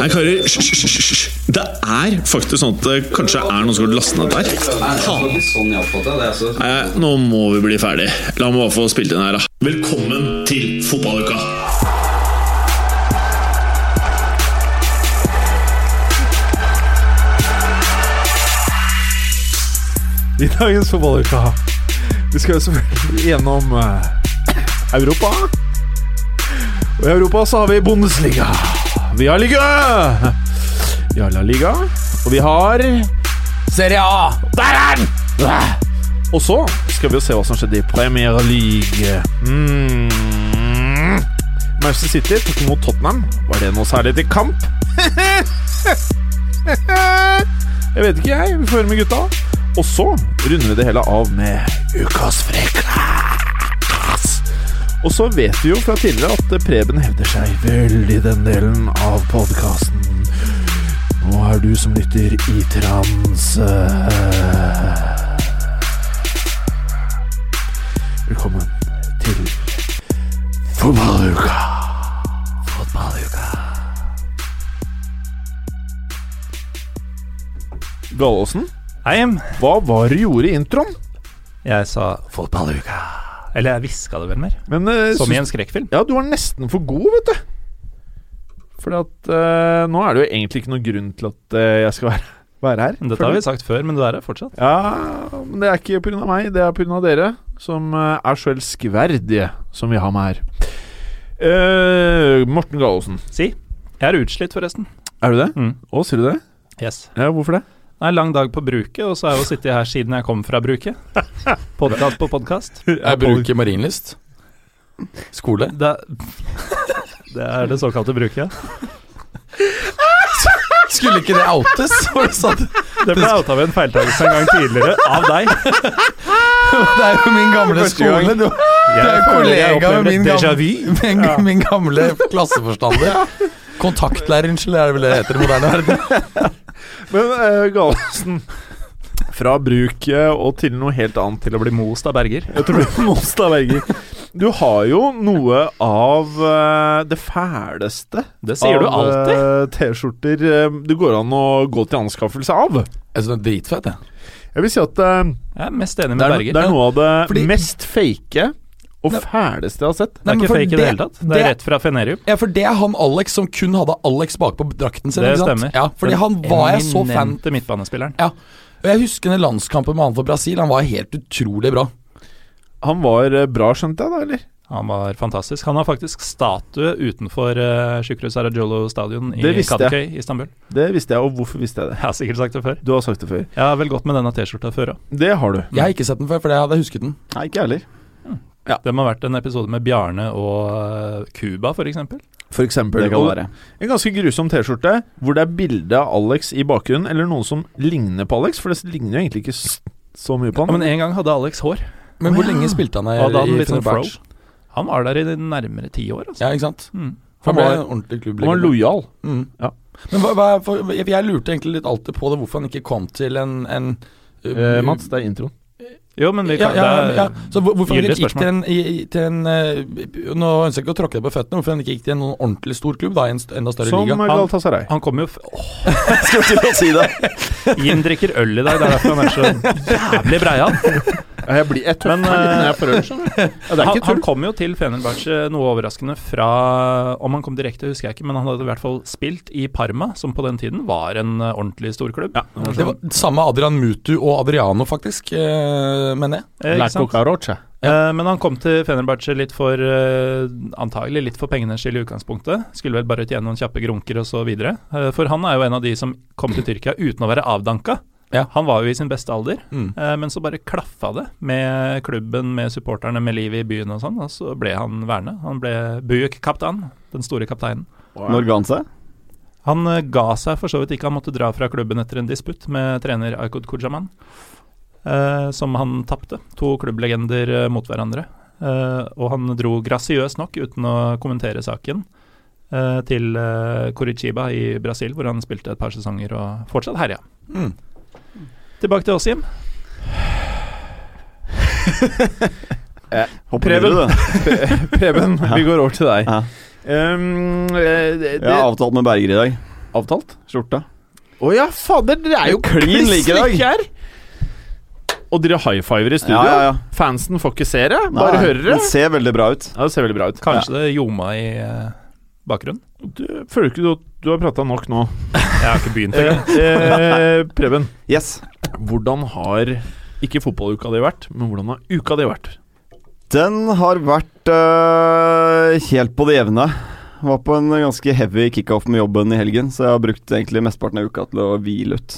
Nei, karer, hysj. Det er faktisk sånn at det kanskje er noen som har lastet ned der. Nei, nå må vi bli ferdig. La meg bare få spilt inn her, da. Velkommen til fotballuka! I dagens fotballuka Vi skal jo selvfølgelig gjennom eh, Europa. Og i Europa så har vi Bundesliga. Vi har Liga. Vi har La Liga. Og vi har Serie A. Der er den! Og så skal vi jo se hva som skjedde i Premier League. Mm. Manchester City tok imot Tottenham. Var det noe særlig til kamp? Jeg vet ikke, jeg. Vi får høre med gutta. Og så runder vi det hele av med ukas frekkas. Og så vet vi jo fra tidligere at Preben hevder seg veldig i den delen av podkasten. Nå er du som lytter i transe. Velkommen til fotballuka. Fotballuka. Gallåsen, hva var det du gjorde i introen? Jeg sa fotballuka. Eller jeg hviska det vel mer. Men, uh, Som i en skrekkfilm. Ja, du var nesten for god, vet du. Fordi at uh, nå er det jo egentlig ikke noen grunn til at uh, jeg skal være, være her. Dette har vi sagt før, men du er her fortsatt. Ja, men det er ikke pga. meg, det er pga. dere, som uh, er så elskverdige som vi har med her. Morten Gallosen, Si. Jeg er utslitt, forresten. er du det? Mm. Å, sier du det? Yes. Ja, hvorfor det? Det er en lang dag på bruket, og så har jeg jo sittet her siden jeg kom fra bruket. Podkast på podkast. Jeg bruker Marienlyst. Skole. Det, det er det såkalte bruket. Skulle ikke det outes? Det ble outa ved en feiltakelse en gang tidligere, av deg. Det er jo min gamle skole. Du, du er jo kollega med min gamle, min, min gamle klasseforstander. Kontaktlærer, unnskyld, er det vel det heter i moderne verden? Men uh, Galesen Fra bruket og til noe helt annet. Til å bli most av Berger. Jeg tror det er Monstad Berger. Du har jo noe av uh, det fæleste Det sier du av alltid. eh, T-skjorter det går an å gå til anskaffelse av. Jeg syns det er dritfett, jeg. Jeg vil si at uh, Jeg er mest enig det, er, Berger. det er noe av det Fordi- mest fake og fæleste jeg har sett. Det er ikke fake i det hele tatt. Det er rett fra Fenerium. Ja, for det er han Alex som kun hadde Alex bakpå drakten sin. Det ikke sant? stemmer. Ja, fordi Den han var jeg så fan eminente midtbanespilleren. Ja. Og jeg husker den landskampen med han for Brasil. Han var helt utrolig bra. Han var eh, bra, skjønte jeg da, eller? Han var fantastisk. Han har faktisk statue utenfor uh, Shukru Sarajolo stadion i i Istanbul. Det visste jeg, og hvorfor visste jeg det? Jeg har sikkert sagt det før. Du har sagt det før. Jeg har vel gått med denne T-skjorta før òg. Det har du. Jeg har ikke sett den før, for jeg hadde husket den. Nei, ikke jeg heller. Det må ha vært en episode med Bjarne og uh, Cuba, f.eks. For eksempel. Det kan være. En ganske grusom T-skjorte hvor det er bilde av Alex i bakgrunnen, eller noen som ligner på Alex, for det ligner jo egentlig ikke så mye på han. Ja, men en gang hadde Alex hår. Men hvor ja. lenge spilte han her Og da hadde han i litt sånn? Han var der i de nærmere ti år. Altså. Ja, ikke sant? Mm. Han Han ble en ordentlig han var lojal. Mm. Ja. Men hva, hva, for, jeg, jeg lurte egentlig litt alltid på det, hvorfor han ikke kom til en, en uh, Mats, det er introen. Jo, men vi kan, ja, er ja. Så hvorfor han ikke gikk til en, til en eh, Nå ønsker jeg ikke å tråkke deg på føttene, hvorfor han ikke gikk til en noen ordentlig stor klubb, da, i en enda større Som liga? Galatasaray. Han kommer jo f Skal til å si det. Jim drikker øl i dag, det er derfor han er så jævlig breial. Ja, jeg blir et tøffer når eh, jeg får øl, skjønner du. Ja, Han, han kom jo til Fenerbahçe noe overraskende fra Om han kom direkte, husker jeg ikke, men han hadde i hvert fall spilt i Parma, som på den tiden var en eh, ordentlig storklubb. Ja, det var Det var samme Adrian Mutu og Adriano, faktisk, eh, mener jeg. Eh, sant? Caroche. Eh, men han kom til Fenerbahçe litt for Antagelig litt for pengenes skyld i utgangspunktet. Skulle vel bare tjene noen kjappe grunker og så videre. For han er jo en av de som kom til Tyrkia uten å være avdanka. Ja. Han var jo i sin beste alder, Mm. eh, men så bare klaffa det med klubben, med supporterne, med livet i byen og sånn, og så ble han værende. Han ble Buick-kaptein, den store kapteinen. Når ga han seg? Han eh, ga seg for så vidt ikke, han måtte dra fra klubben etter en disputt med trener Aykut Kujaman, eh, som han tapte. To klubblegender eh, mot hverandre. Eh, og han dro grasiøst nok, uten å kommentere saken, eh, til eh, Curitiba i Brasil, hvor han spilte et par sesonger og fortsatt herja. Mm. Tilbake til oss, Jim. Preben. Preben, vi går over til deg. Ja. Um, eh, det, Jeg har avtalt med Berger i dag. avtalt? Skjorta. Å ja, fader, dere er jo Klin like i dag. her! Og dere high fiver i studio. Ja, ja, ja. Fansen får ikke se det, bare Nei, hører det. Den ser veldig bra ut. Ja, det ser veldig bra ut. Kanskje det ljoma i eh, bakgrunnen? Du, føler ikke du at du har prata nok nå? Jeg har ikke begynt Eh, engang. eh, Preben, Yes. hvordan har ikke fotballuka di vært, men hvordan har uka di vært? Den har vært øh, helt på det jevne. Var på en ganske heavy kickoff med jobben i helgen, så jeg har brukt egentlig mesteparten av uka til å hvile ut.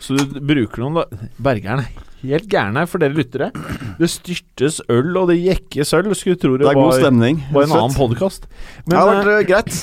Så du bruker noen da Bergeren er helt gærne her for dere lyttere. Det styrtes øl, og det jekkes øl. Skulle tro det, Det var, var en annen podkast. Det har vært øh, greit.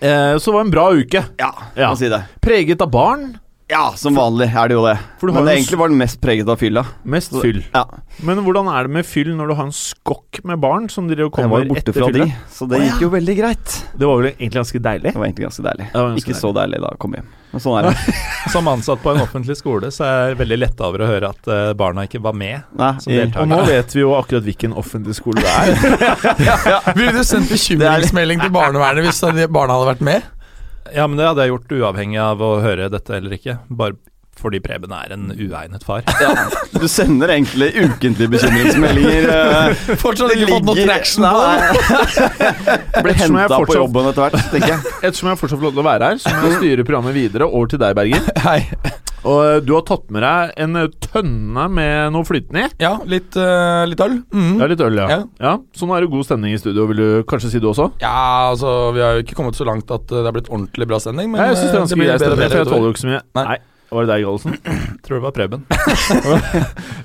eh, så det var en bra uke. Ja, Ja. si det. Preget av barn. Ja, som vanlig er det jo det. For du Men det egentlig var den mest preget av fylla. Mest fyll. Ja, Men hvordan er det med fyll når du har en skokk med barn som dere kommer var borte etter fra de, så det gikk jo veldig greit. Det var vel egentlig ganske deilig? Det var egentlig ganske deilig. Ganske Ikke så deilig da jeg kom hjem. Men sånn er det. Som ansatt på en offentlig skole, så er jeg veldig letta over å høre at eh, barna ikke var med. Nei, Som i. Og nå vet vi jo akkurat hvilken offentlig skole det er. Ville du sendt bekymringsmelding til barnevernet hvis barna hadde vært med? Ja, men det hadde jeg gjort uavhengig av å høre dette eller ikke. Bare fordi Preben er en uegnet far. du sender egentlig ukentlige bekymringsmeldinger. øh, Fortsatt ikke fått noe traction på det. Blir henta på jobben etter hvert, tenker jeg. Ettersom jeg fortsatt får lov til å være her, så må jeg styre programmet videre over til deg, Berger. Hei. Og eh, du har tatt med deg en eh, tønne med noe flytende i. Ja, litt, uh, litt øl. Mm. Ja, litt øl, ja. Ja. ja. Så nå er det god stemning i studio, vil du kanskje si det også? Ja, altså Vi har jo ikke kommet så langt at eh, det er blitt ordentlig bra stemning. Men Nei, jeg synes det er det blir bedre bedre jeg tåler utover. jo ikke så mye. Nei. Nei. Var det deg, Gallosen? Tror det var Preben.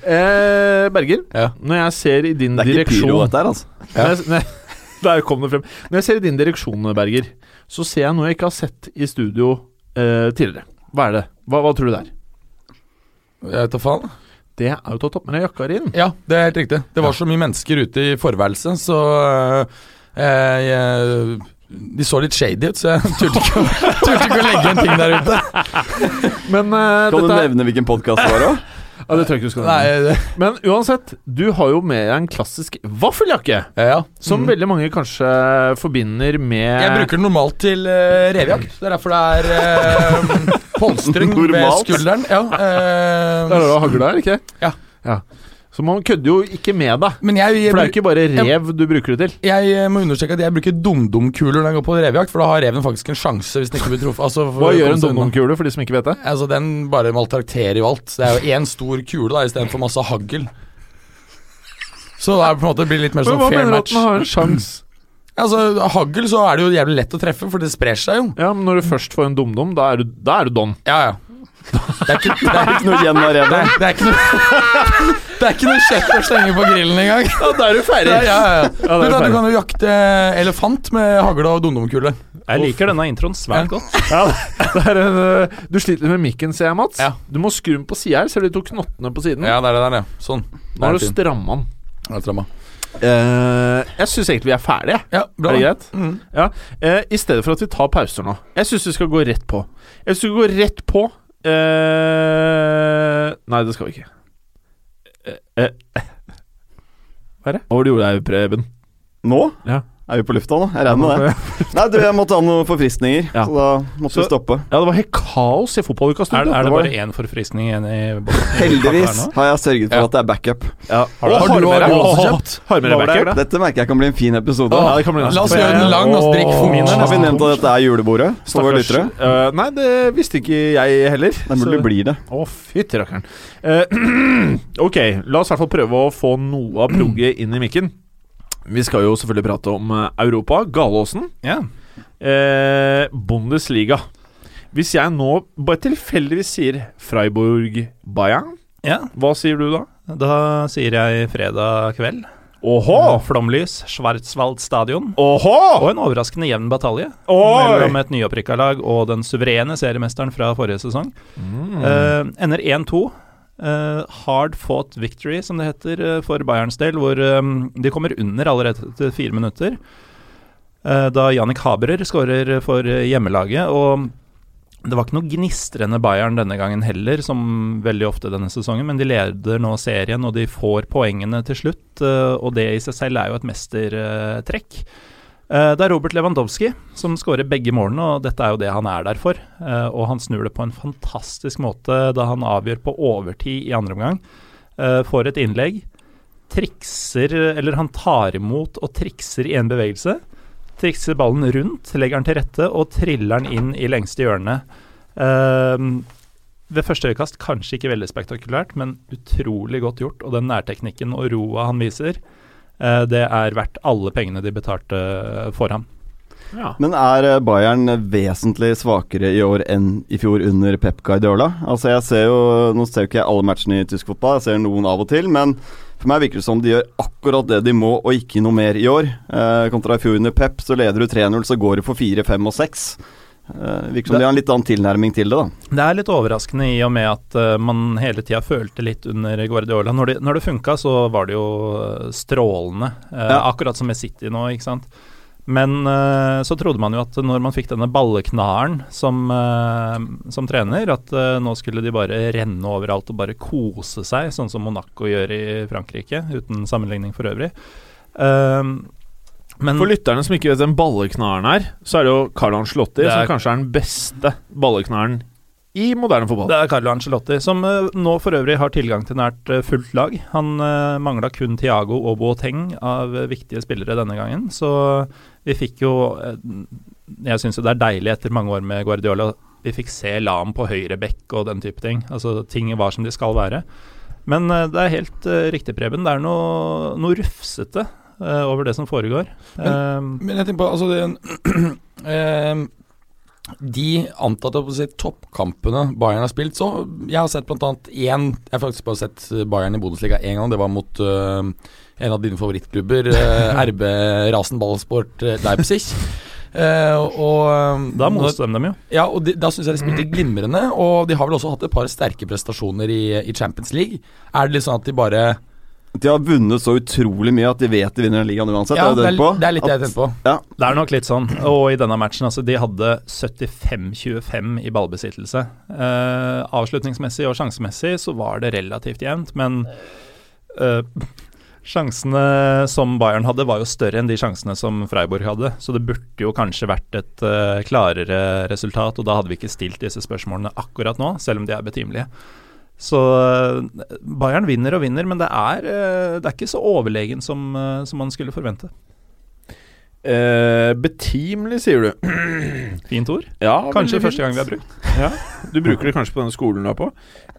Eh, Berger, Ja. når jeg ser i din Det er ikke pyro, direksjon dette her, altså. Når jeg- når jeg- Der kom det frem. Når jeg ser i din direksjon, Berger, så ser jeg noe jeg ikke har sett i studio eh, tidligere. Hva er det? Hva, hva tror du det er? Jeg vet da faen. Det er jo til å ta med deg jakka inn. Ja, det er helt riktig. Det var så mye mennesker ute i forværelset, så eh, jeg, De så litt shady ut, så jeg turte ikke, å- turte ikke å legge en ting der ute. Men uh, Kan du dette nevne hvilken podkast det var òg? ja, Det tror jeg ikke du skal Nei, nevne. det, Men uansett, du har jo med deg en klassisk vaffeljakke. ja. ja. Som mm. veldig mange kanskje forbinder med Jeg bruker den normalt til uh, revejakt. Det er derfor det er uh, polstring ved skulderen. Ja, uh, det er da du hagla, ikke Ja. ja. Så man kødder jo ikke med deg. men jeg, For det er jo ikke bare rev du bruker det til. jeg eh, må understreke at jeg bruker dumdum-kuler når jeg går på revejakt, for da har reven faktisk en sjanse hvis den ikke blir truffet. Altså, Hva gjør en dumdumkule, for de som ikke vet det? Altså, Den bare maltrakterer jo alt. Det er jo én stor kule da istedenfor masse hagl. Så det er på en måte blir litt mer Men match. hva mener du at den har en sjanse? Altså, Hagl så er det jo jævlig lett å treffe, for det sprer seg jo. Ja, men når du først får en dumdum, da er du, da er du don. Ja, ja. Det er ikke, det er, Ikke noe igjen av det er, det er ikke noe Det er ikke noe kjøtt å slenge på grillen engang. Ja, da er du ferdig. Ja, ja, ja. Ja, Du, da, du kan jo jakte elefant med hagle og dumdumkule. Jeg liker denne introen svært godt. Ja, det er en, øh, du sliter litt med mikken, ser jeg, Mats. Ja. Du må skru den på sida her. Ser du de to knottene på siden? Ja, det er det der, ja. Sånn. Nå har du stramma den. Eh, jeg syns egentlig vi er ferdige. Ja, bra. Er det greit? Mm. Ja. Uh, I stedet for at vi tar pauser nå. Jeg syns vi skal gå rett på. Jeg syns vi skal gå rett på eh, Nei, det skal vi ikke. Uh, uh, Hva er det? Hva var det du gjorde der, Preben? Nå? Ja. Er vi på lufta nå? Jeg regner med det. Nei, du, jeg måtte ha noen forfriskninger, Ja. så da måtte Så- vi stoppe. Ja, det var helt kaos i fotballuka Er, er det bare én forfriskning igjen i? Heldigvis har jeg sørget for Ja. at det er backup. Ja. Har du- har du- har du også kjøpt? Har med deg backup? Dette merker jeg kan bli en fin episode. Ja, det kan bli La oss gjøre den lang og drikke for mine. Har vi nevnt at dette er julebordet for våre lyttere? Eh, nei, det visste ikke jeg heller. Det er mulig det blir det. Å, fytti rakkeren. Eh, ok, la oss i hvert fall prøve å få noe av progget inn i mikken. Vi skal jo selvfølgelig prate om eh, Europa, Galåsen, Ja. eh, Bundesliga. Hvis jeg nå bare tilfeldigvis sier Freiburg-Bayern, ja. hva sier du da? Da sier jeg fredag kveld. Åhå! Flomlys, Schwarzwald stadion. Åhå! Og en overraskende jevn batalje Oi! mellom et nyopprykka lag og den suverene seriemesteren fra forrige sesong. Mm. Eh, ender 1-2. Eh, hard fought victory, som det heter eh, for Bayerns del, hvor um, de kommer under allerede etter fire minutter. Uh, da Jannik Haberer skårer for hjemmelaget. Og det var ikke noe gnistrende Bayern denne gangen heller, som veldig ofte denne sesongen, men de leder nå serien, og de får poengene til slutt. Uh, og det i seg selv er jo et mestertrekk. Eh, det er Robert Lewandowski som skårer begge målene, og dette er jo det han er der for. Eh, og han snur det på en fantastisk måte da han avgjør på overtid i andre omgang. Eh, får et innlegg, trikser Eller han tar imot og trikser i en bevegelse. Trikser ballen rundt, legger den til rette og triller den inn i lengste hjørne. Ved første øyekast kanskje ikke veldig spektakulært, men utrolig godt gjort. Og den nærteknikken og roa han viser, det er verdt alle pengene de betalte for ham. Ja. Men er eh, Bayern vesentlig svakere i år enn i fjor under Pep Guardiola? Altså jeg ser jo, Nå ser jo ikke jeg alle matchene i tysk fotball, jeg ser noen av og til. Men for meg virker det som de gjør akkurat det de må, og ikke noe mer i år. Eh, kontra i fjor under Pep, så leder du 3-0, så går du for 4, 5 og 6. Eh, virker som Det- de har en litt annen tilnærming til det, da. Det er litt overraskende i og med at eh, man hele tida følte litt under Guardiola. Når det, når det funka, så var det jo eh, strålende. Ja. Akkurat som med City nå, ikke sant. Men så trodde man jo at når man fikk denne balleknaren som, som trener, at nå skulle de bare renne overalt og bare kose seg, sånn som Monaco gjør i Frankrike, uten sammenligning for øvrig. Eh, men For lytterne som ikke vet hvem balleknaren er, så er det jo Carlo Ancelotti er- som kanskje er den beste balleknaren i moderne fotball. Det er Carlo Ancelotti, som eh, nå for øvrig har tilgang til nært uh, fullt lag. Han uh, mangla kun Thiago og Boateng av eh, viktige spillere denne gangen, så vi fikk jo eh, Jeg syns jo det er deilig etter mange år med Guardiola. Vi fikk se Lam på høyre bekk og den type ting. Altså Ting var som de skal være. Men eh, det er helt uh, riktig, Preben. Det er noe, noe rufsete eh, over det som foregår. Eh, Men jeg tenker på altså det, uh, De antatte si, toppkampene Bayern har spilt, så Jeg har sett annet én Jeg har faktisk bare sett Bayern i Bundesliga én gang. Det var mot en av dine favorittklubber, RB Rasenballsport Ballsport Leipzig. Uh, og da moste de dem jo. ja, og de, da syns jeg de spilte glimrende. Og de har vel også hatt et par sterke prestasjoner i, i Champions League. Er det litt sånn at de bare De har vunnet så utrolig mye at de vet de vinner den ligaen uansett. Ja, det er, det er litt det jeg At- tenker på. Det er nok litt sånn. Og i denne matchen, altså, de hadde 75-25 i ballbesittelse. Uh, avslutningsmessig og sjansemessig så var det relativt jevnt, men uh, sjansene som Bayern hadde, var jo større enn de sjansene som Freiburg hadde. Så det burde jo kanskje vært et uh, klarere resultat, og da hadde vi ikke stilt disse spørsmålene akkurat nå, selv om de er betimelige. Så eh, Bayern vinner og vinner, men det er, eh, det er ikke så overlegen som, eh, som man skulle forvente. Eh, betimelig, sier du. Fint ord. Ja, Kanskje første gang vi har brukt. brukt. Du bruker det kanskje på denne skolen du er på.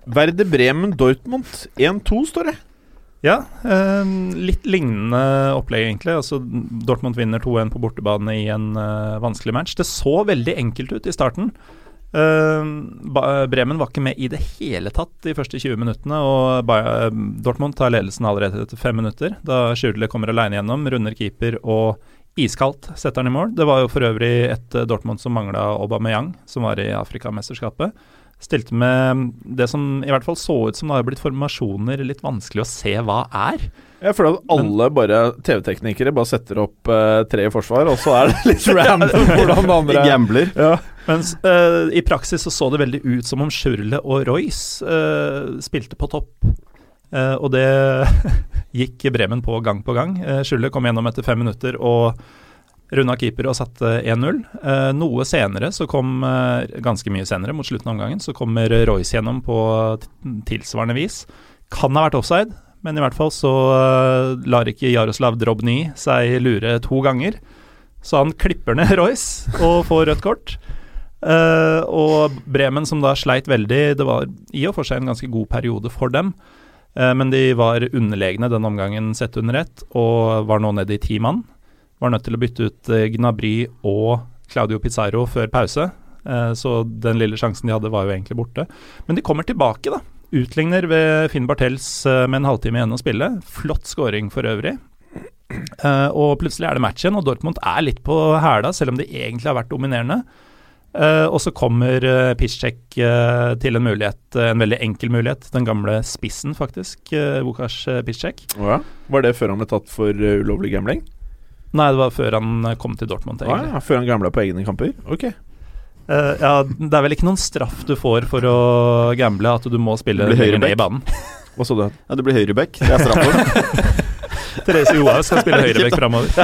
Verde Bremen Dortmund 1-2, står det. Ja, eh, litt lignende opplegg, egentlig. Altså, Dortmund vinner 2-1 på bortebane i en eh, vanskelig match. Det så veldig enkelt ut i starten. Eh, Ba- Bremen var ikke med i det hele tatt de første 20 minuttene, og Dortmund tar ledelsen allerede etter fem minutter. Da Schürrle kommer alene gjennom, runder keeper og iskaldt setter han i mål. Det var jo for øvrig et eh, Dortmund som mangla Aubameyang, som var i Afrikamesterskapet. Stilte med det som i hvert fall så ut som det har blitt formasjoner litt vanskelig å se hva er. Jeg føler at alle bare TV-teknikere bare setter opp uh, tre i forsvar, og så er det litt random hvordan det De andre gambler. ja. Mens uh, i praksis så så det veldig ut som om Schurle og Royce uh, spilte på topp. Og det gikk Bremen på gang på gang. Uh, Schurle kom gjennom etter fem minutter og runda keeper og satte 1-0. Eh, noe senere, så kom eh, ganske mye senere, mot slutten av omgangen, så kommer Royce gjennom på tilsvarende vis. Kan ha vært offside, men i hvert fall så eh, lar ikke Jaroslav Drobny seg lure to ganger. Så han klipper ned Royce og får rødt kort. Eh, og Bremen, som da sleit veldig, det var i og for seg en ganske god periode for dem. Eh, men de var underlegne den omgangen sett under ett, og var nå nede i ti mann. Var nødt til å bytte ut eh, Gnabry og Claudio Pizarro før pause. Eh, så den lille sjansen de hadde, var jo egentlig borte. Men de kommer tilbake, da. Utligner ved Finn Bartels eh, med en halvtime igjen å spille. Flott scoring for øvrig. Og plutselig er det match igjen, og Dortmund er litt på hæla, selv om de egentlig har vært dominerende. Og så kommer Piszczek til en mulighet, en veldig enkel mulighet. Den gamle spissen, faktisk. Vukas Piszczek. Ja. Var det før han ble tatt for ulovlig gambling? Nei, det var før han eh, kom til Dortmund, Ah, ja, før han gambla på egne kamper? Ok. Uh, ja, det er vel ikke noen straff du får for å gamble, at du må spille høyre lenger ned i banen. Hva sa du? Ja, det blir høyreback. Det er straffen. Therese Johaug skal spille høyreback framover.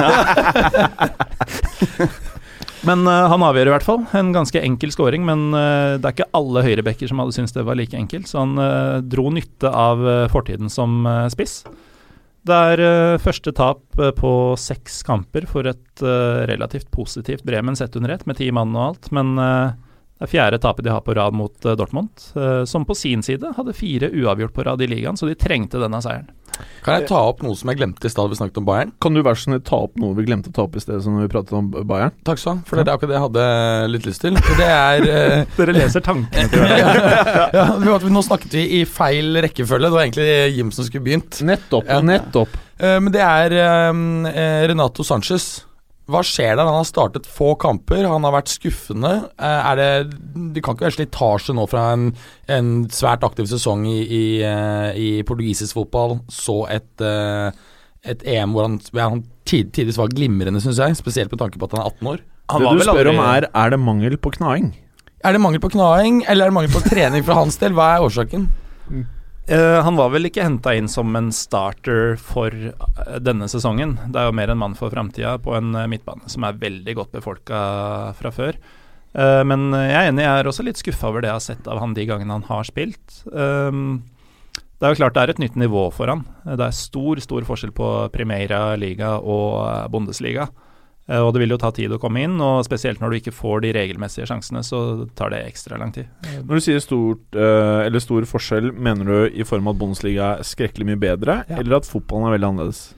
Men uh, han avgjør i hvert fall. En ganske enkel scoring, men uh, det er ikke alle høyrebacker som hadde syntes det var like enkelt, så han dro nytte av fortiden som spiss. Det er uh, første tap eh, på seks kamper for et uh, relativt positivt Bremen sett under ett, med ti mann og alt, men det er fjerde tapet de har på rad mot Dortmund, som på sin side hadde fire uavgjort på rad i ligaen, så de trengte denne seieren. Kan jeg ta opp noe som jeg glemte i stad vi snakket om Bayern? Kan du være sånn ta opp noe vi glemte å ta opp i sted, når vi pratet om Bayern? Takk skal du ha, for det er akkurat det jeg hadde litt lyst til. Det er eh, Dere leser tankene til ja, ja, Nå snakket vi i feil rekkefølge. Det var egentlig Jim som skulle begynt. Nettopp. Ja. Nettopp. Eh, men det er eh, eh, Renato Sanchez. Hva skjer der? Han har startet få kamper, han har vært skuffende. Eh, er det Det kan ikke være slitasje nå fra en, en svært aktiv sesong i, i, eh, i portugisisk fotball, så et, eh, et EM hvor han, han tid, tidvis var glimrende, syns jeg. Spesielt med tanke på at han er 18 år. Han det du spør aldri- om er Er det mangel på knaing? Er det mangel på knaing, eller er det mangel på trening fra hans del? Hva er årsaken? Eh, han var vel ikke henta inn som en starter for eh, denne sesongen. Det er jo mer en mann for framtida på en eh, midtbane som er veldig godt befolka fra før. Uh, men jeg er enig, jeg er også litt skuffa over det jeg har sett av han de gangene han har spilt. Um, det er jo klart det er et nytt nivå for han. Det er stor, stor forskjell på Primera liga og Bundesliga. Eh, Og det vil jo ta tid å komme inn, og spesielt når du ikke får de regelmessige sjansene, så tar det ekstra lang tid. Når du sier stort, eh, eller stor forskjell, mener du i form av at Bundesliga er skrekkelig mye bedre, Ja. eller at fotballen er veldig annerledes?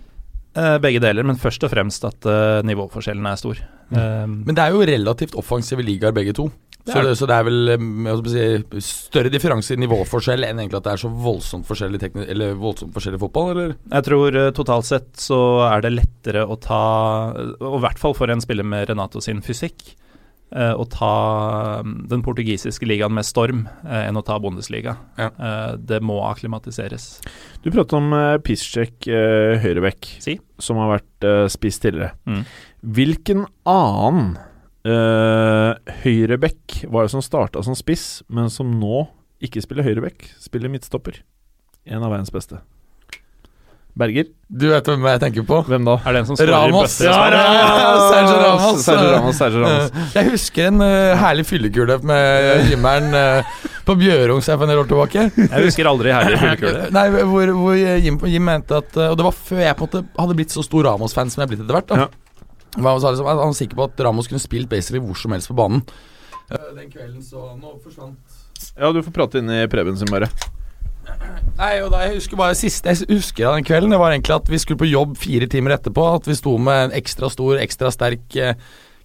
Eh, Begge deler, men først og fremst at eh, nivåforskjellen er stor. Um, Men det er jo relativt offensive ligaer begge to. Det Så det, så det er vel eh, si, større differanse i nivåforskjell enn egentlig at det er så voldsomt forskjellig, eller voldsomt forskjellig fotball, eller? Jeg tror eh, totalt sett så er det lettere å ta, og i hvert fall for en spiller med Renato sin fysikk, eh, å ta mm, den portugisiske ligaen med storm enn å ta Bundesliga. Ja. Eh, det må akklimatiseres. Du pratet om Piszczek, høyrebekk, Si. som har vært spist spiss tidligere. Mm. Hvilken annen uh, høyrebekk var det som starta som spiss, men som nå ikke spiller høyrebekk, spiller midtstopper? En av verdens beste. Berger, Du vet hvem jeg tenker på? hvem da? Er det en som Ramos. Ja, Ja, ja, Sergio Ramos. Sergio Ramos, Sergio Ramos. Eh, Jeg husker en uh, herlig fyllekule med Jimmeren uh, på Bjørung for en del år tilbake. Jeg husker aldri herlig fyllekule. Nei, hvor, hvor Jim, Jim mente at eh, Og det var før jeg på en måte hadde blitt så stor Ramos-fan som jeg er blitt etter hvert. da Ja. Han sa liksom, han var sikker på at Ramos kunne spilt basically hvor som helst på banen. Eh, Den kvelden så Nå forsvant Ja, du får prate inn i Preben sin, bare. Nei, og da, jeg husker bare siste Jeg husker av den kvelden Det var egentlig at vi skulle på jobb fire timer etterpå. At vi sto med en ekstra stor, ekstra sterk eh,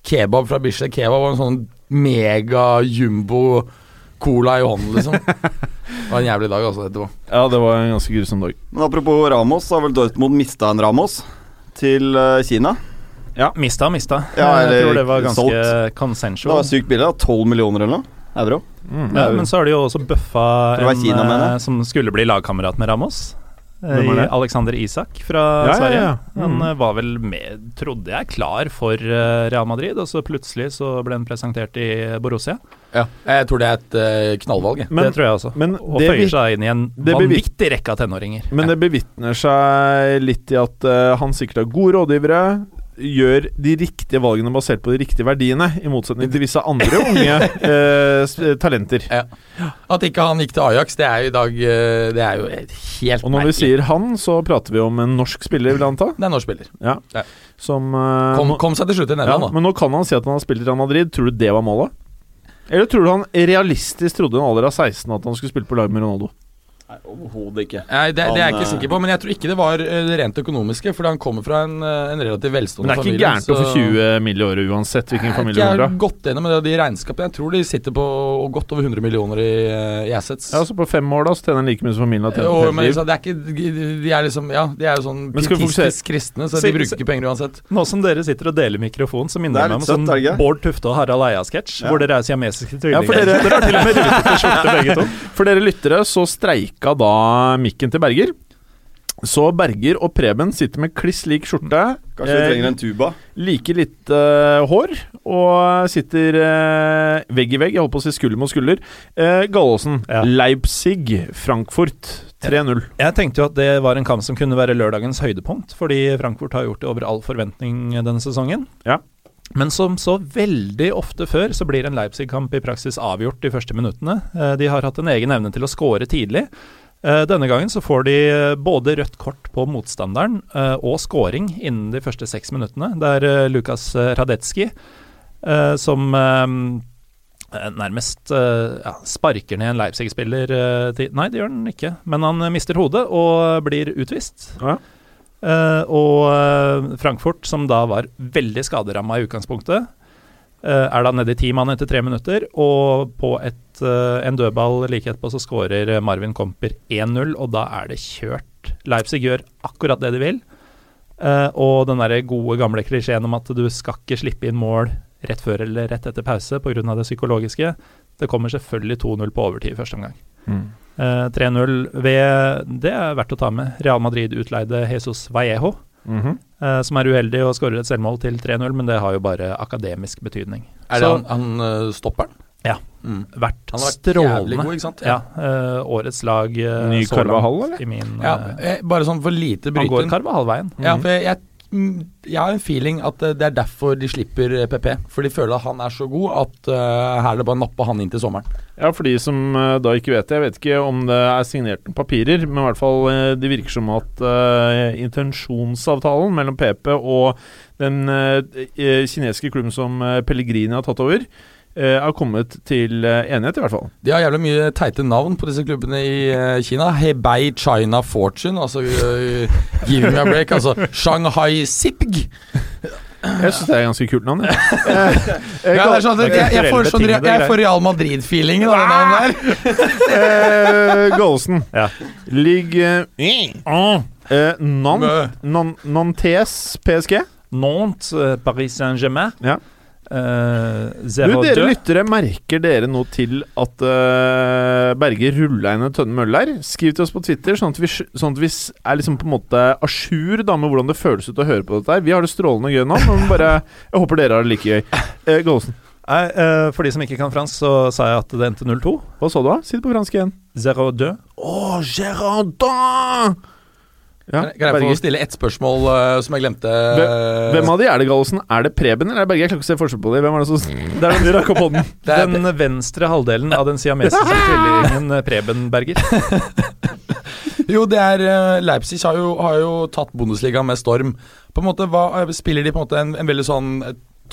kebab fra Bislett Kebab var en sånn mega jumbo cola i hånden, liksom. Det var en jævlig dag, altså, etterpå. Ja, det var en ganske grusom dag. Men apropos Ramos, så har vel Dortmund mista en Ramos til eh, Kina. Mista, mista. Ja, jeg tror det var ganske solgt. Det var sykt billig. da. 12 millioner eller noe euro. Mm. Ja, men så har de jo også bøffa en Kina, eh, som skulle bli lagkamerat med Ramos. Eh, er? Alexander Isak fra Ja, ja, Sverige. ja. Han Mm. Han var vel med, trodde jeg, klar for eh, Real Madrid, og så plutselig så ble han presentert i Borussia. Ja, jeg tror det er et eh, knallvalg. Men- det tror jeg også. Men og det, føyer seg inn i en vanvittig rekke av tenåringer. men det bevitner seg litt i at uh, han sikkert har gode rådgivere, gjør de riktige valgene basert på de riktige verdiene, i motsetning til visse andre unge eh, talenter. talenter. At ikke han gikk til Ajax, det er jo i dag eh, Det er jo helt Og når vi sier han, så prater vi om en norsk spiller, vil jeg anta. Det er en norsk spiller. Som eh, Kom, kom seg til slutt i ja, da. Men nå kan han si at han har spilt i Real Madrid. Tror du det var målet? Eller tror du han realistisk trodde en alder av 16 at han skulle spille på lag med Ronaldo? Nei, Overhodet ikke. Nei, det, det er jeg ikke eh, sikker på, men jeg tror ikke det var eh, det rent økonomiske. Fordi han kommer fra en, eh, en relativt Men det er ikke gærent å få 20 mill. i året uansett hvilken familie Jeg du har har. enig med det, de regnskapene. Jeg tror de sitter på godt over 100 millioner i, eh, i assets. Ja, så på fem år da Så tjener han like mye som familien har tjent og, hele men liv. det er ikke De er liksom Ja, de er jo sånn pietistisk kristne, så de bruker ikke penger uansett. Nå som dere sitter og deler mikrofon, så minner det jeg meg om sånn søtt, er det? Bård Tufte og Harald Eia-sketsj, Ja. hvor dere er siamesiske Ja, tvillinger. for dere- dere har til og med rutete skjorte begge to. For dere lyttere så streika da mikken til Berger. Så Berger og Preben sitter med kliss lik skjorte. Kanskje vi eh, trenger en tuba? Like litt uh, hår, og sitter uh, vegg i vegg. Jeg holdt på å si skulder mot skulder. Uh, Gallåsen, Ja. Leipzig, Frankfurt 3-0. Jeg tenkte jo at det var en kamp som kunne være lørdagens høydepunkt, fordi Frankfurt har gjort det over all forventning denne sesongen. Ja. Men som så veldig ofte før, så blir en Leipzig-kamp i praksis avgjort de første minuttene. Eh, De har hatt en egen evne til å score tidlig. Eh, Denne gangen så får de eh, både rødt kort på motstanderen og scoring innen de første seks minuttene. Det er Lukas Radetski som nærmest ja, sparker ned en Leipzig-spiller Nei, det gjør han ikke, men han mister hodet og blir utvist. Ja. Eh, og eh, Frankfurt, som da var veldig skaderamma i utgangspunktet, eh, er da nede i ti mann etter tre minutter, og på et, en dødball like etterpå så skårer Marvin Komper 1-0, og da er det kjørt. Leipzig gjør akkurat det de vil. Og den der gode gamle klisjeen om at du skal ikke slippe inn mål rett før eller rett etter pause pga. det psykologiske, det kommer selvfølgelig 2-0 på overtid i første omgang. Eh, 3-0 ved Det er verdt å ta med. Real Madrid utleide Jesus Vallejo, Mhm. eh, som er uheldig og skårer et selvmål til 3-0, men det har jo bare akademisk betydning. Er det Så- han, han eh, stopperen? Ja. Mm. Vært Han har vært strålende. god, ikke sant? Ja, eh, årets lag uh, Ny Carvahall, eller? I min, Ja, eh, eh, bare sånn for lite han går Carvahall-veien. Ja, for jeg, jeg, mm, jeg har en feeling at eh, det er derfor de slipper eh, PP. For de føler at han er så god at uh, her er det bare å nappe han inn til sommeren. Ja, for de som uh, da ikke vet det, jeg vet ikke om det er signert papirer, men i hvert fall uh, det virker som at intensjonsavtalen mellom PP og den kinesiske klubben som Pellegrini har tatt over, har kommet til eh, enighet, i hvert fall. De har jævlig mye teite navn på disse klubbene i eh, Kina. Hebei China Fortune, altså uh, Give me a break. Altså Shanghai Sipg. Jeg syns det er et ganske kult navn. jeg. Ja, det er sånn jeg, jeg, får sånn, jeg får Real Madrid-feelingen av det navnet der. uh, Goalsen. Ja. Ligger uh, Nan, Mø. Nantes PSG. Nantes, eh, Paris Saint-Germain. Ja. Eh, Du, dere 0-2. lyttere, merker dere noe til at uh, Berger rulla inn en tønne med øl her? Skriv til oss på Twitter, sånn at vi, sånn at vi er liksom på en måte à jour med hvordan det føles ut å høre på dette her. Vi har det strålende gøy nå, men bare, jeg håper dere har det like gøy. Uh, Gåsen, Nei, eh, for de som ikke kan fransk, så sa jeg at det endte 0-2. hva sa du da? Si det på fransk igjen. 0-2. Oh, Gerardin! Ja, Kan jeg- få stille ett spørsmål uh, som jeg glemte? Hvem av de er det, Gallosen? Er det Preben eller er det Berger? Jeg klarer ikke å se forskjell på de. Hvem er det som Det er den rakk opp hånden. Er- Den venstre halvdelen av den siamesiske tvillingen eh, Preben Berger. Jo, det er eh, Leipzig har jo, har jo tatt Bundesliga med storm. På en måte, hva, Spiller de på en måte en, en veldig sånn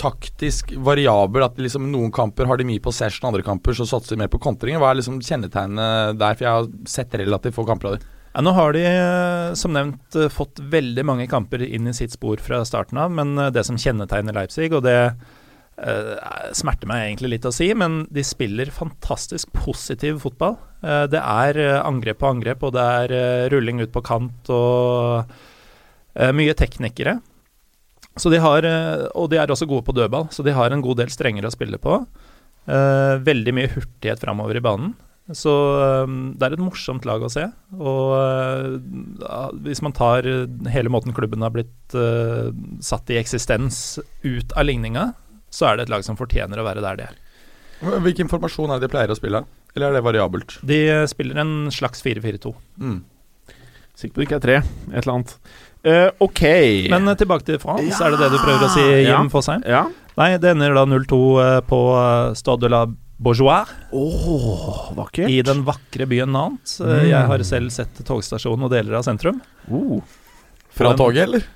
taktisk variabel? At liksom noen kamper har de mye på session, andre kamper så satser de mer på kontringer. Hva er liksom kjennetegnet der? For jeg har sett relativt få kamper av dem. Ja, nå har de eh, som nevnt eh, fått veldig mange kamper inn i sitt spor fra starten av, men eh, det som kjennetegner Leipzig, og det uh, smerter meg egentlig litt å si, men de spiller fantastisk positiv fotball. Uh, det er angrep på angrep, og det er uh, rulling ut på kant og mye teknikere. Så de har, og de er også gode på dødball, så de har en god del strengere å spille på. Veldig mye hurtighet framover i banen. Så eh, det er et morsomt lag å se. Og eh, hvis man tar hele måten klubben har blitt eh, satt i eksistens ut av ligninga, så er det et lag som fortjener å være der de er. Hvilken formasjon er det de pleier å spille? Eller er det variabelt? De eh, spiller en slags 4-4-2. Mm. Sikker på det ikke er tre. Et eller annet. Uh, ok. Men tilbake til France, er det det du prøver å si, Ja. Jim Fosheim? Ja. Nei, det ender da 0-2 eh, på Stade de la Bourgeois Åh, vakkert. i den vakre byen Nantes. Mm. Jeg har selv sett togstasjonen og deler av sentrum. Oh. Fra toget, eller?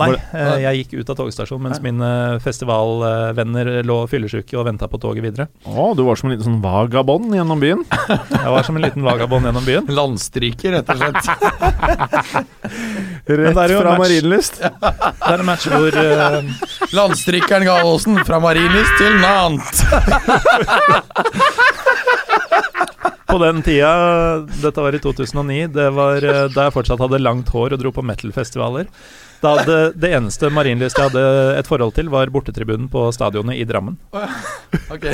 Nei, eh, jeg gikk ut av togstasjonen mens mine festivalvenner lå fyllesyke og venta på toget videre. Å, du var som en liten sånn vagabond gjennom byen. Jeg var som en liten vagabond gjennom byen. Landstryker, rett og slett. Rett er fra match. Marienlyst. Det er en match hvor uh, Landstrykeren Gallosen fra Marienlyst til Nant. på den tida, dette var i 2009, det var eh, da jeg fortsatt hadde langt hår og dro på metal-festivaler. Da hadde Det eneste Marienlyst jeg hadde et forhold til, var bortetribunen på stadionet i Drammen. Ok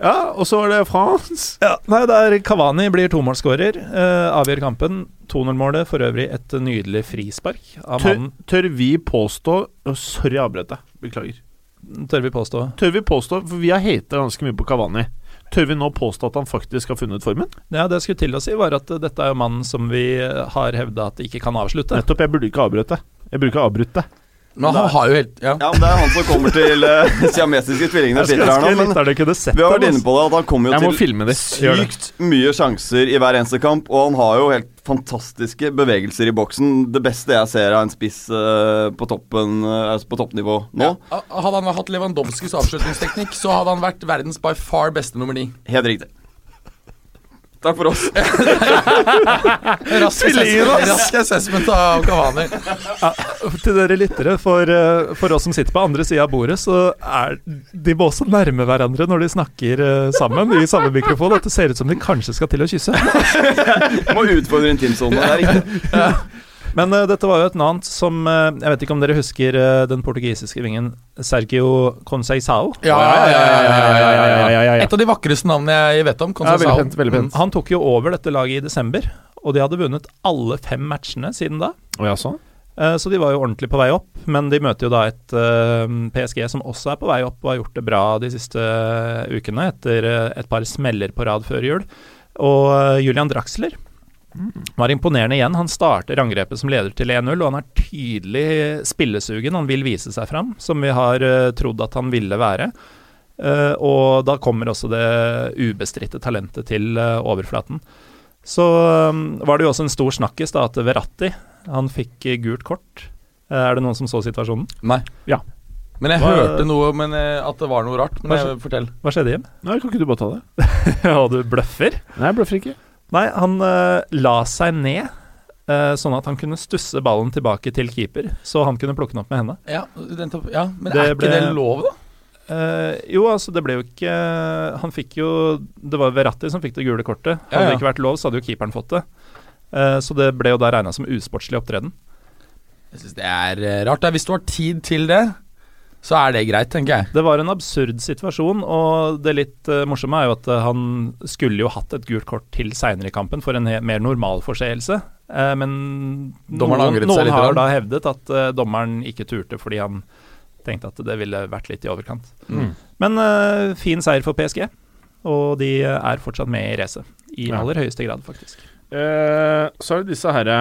Ja, og så er det France. Ja, nei, der Kavani blir tomålsskårer. Eh, avgjør kampen. 2-0-målet, for øvrig et nydelig frispark av Tør, mannen. tør vi påstå oh, Sorry, avbrøt deg. Beklager. Tør vi påstå. Tør vi påstå, for vi har hata ganske mye på Kavani, tør vi nå påstå at han faktisk har funnet formen? Ja, Det jeg skulle til å si, var at uh, dette er jo mannen som vi har hevda at ikke kan avslutte. Nettopp. Jeg burde ikke avbrøt det. Jeg burde ikke avbrutt det. Men han har jo helt Ja. Ja, men Det er han som kommer til uh, siamesiske tvillingene. Jeg skulle ønske lytterne kunne sett Vi har vært inne på det, at han kommer jo til sykt mye sjanser i hver eneste kamp, og han har jo helt fantastiske bevegelser i boksen. Det beste jeg ser av en spiss uh, på toppen altså på toppnivå nå. Ja, Hadde han hatt Lewandowskis avslutningsteknikk, så hadde han vært verdens by far beste nummer ni. Helt riktig. Takk for oss. Rask assessment, rask assessment av Kavani. Ja, til dere lyttere, for, uh, for oss som sitter på andre sida av bordet, så er de må også nærme hverandre når de snakker uh, sammen i samme mikrofon. At det ser ut som de kanskje skal til å kysse. Må utfordre intimsonen. Det er riktig. Men uh, dette var jo et annet som uh, Jeg vet ikke om dere husker uh, den portugisiske vingen Sergio Conceisao? Ja, ja, ja, ja, ja, ja, ja, ja. ja, ja. Et av de vakreste navnene jeg vet om. Ja, veldig pent. Veldig pent. Han tok jo over dette laget i desember, og de hadde vunnet alle fem matchene siden da. Oh, ja, sånn? Eh, Så de var jo ordentlig på vei opp, men de møter jo da et eh, PSG som også er på vei opp og har gjort det bra de siste eh, ukene, etter eh, et par smeller på rad før jul. Og eh, Julian Draxler var imponerende igjen. Han starter angrepet som leder til 1-0, og han er tydelig spillesugen. Han vil vise seg fram, som vi har uh, trodd at han ville være. Uh, og da kommer også det ubestridte talentet til uh, overflaten. Så um, var det jo også en stor snakkis da at Verratti han fikk gult kort. Er det noen som så situasjonen? Nei. Ja. Men jeg Hva- hørte noe men, at det var noe rart. Men Hva jeg, fortell. Hva skjedde, Jim? Nei, kan ikke du bare ta det? Ja, du bløffer? Nei, jeg bløffer ikke. Nei, han uh, la seg ned, eh, sånn at han kunne stusse ballen tilbake til keeper, så han kunne plukke den opp med henne. Ja, ja men Det er ikke ble- det lov, da? Uh, jo, altså, det ble jo ikke Han fikk jo Det var Verratti som fikk det gule kortet. Hadde Ja, ja. det ikke vært lov, så hadde jo keeperen fått det. Så det ble jo da regna som usportslig opptreden. Jeg synes det er rart. da. Hvis du har tid til det, så er det greit, tenker jeg. Det var en absurd situasjon, og det litt uh, morsomme er jo at uh, han skulle jo hatt et gult kort til seinere i kampen for en he mer normal forseelse. Uh, men Dommeren noen, noen har da hevdet at dommeren ikke turte fordi han tenkte at det ville vært litt i overkant. Mm. Men fin seier for PSG, og de er fortsatt med i racet. I Ja. aller høyeste grad, faktisk. Eh, så er det disse herre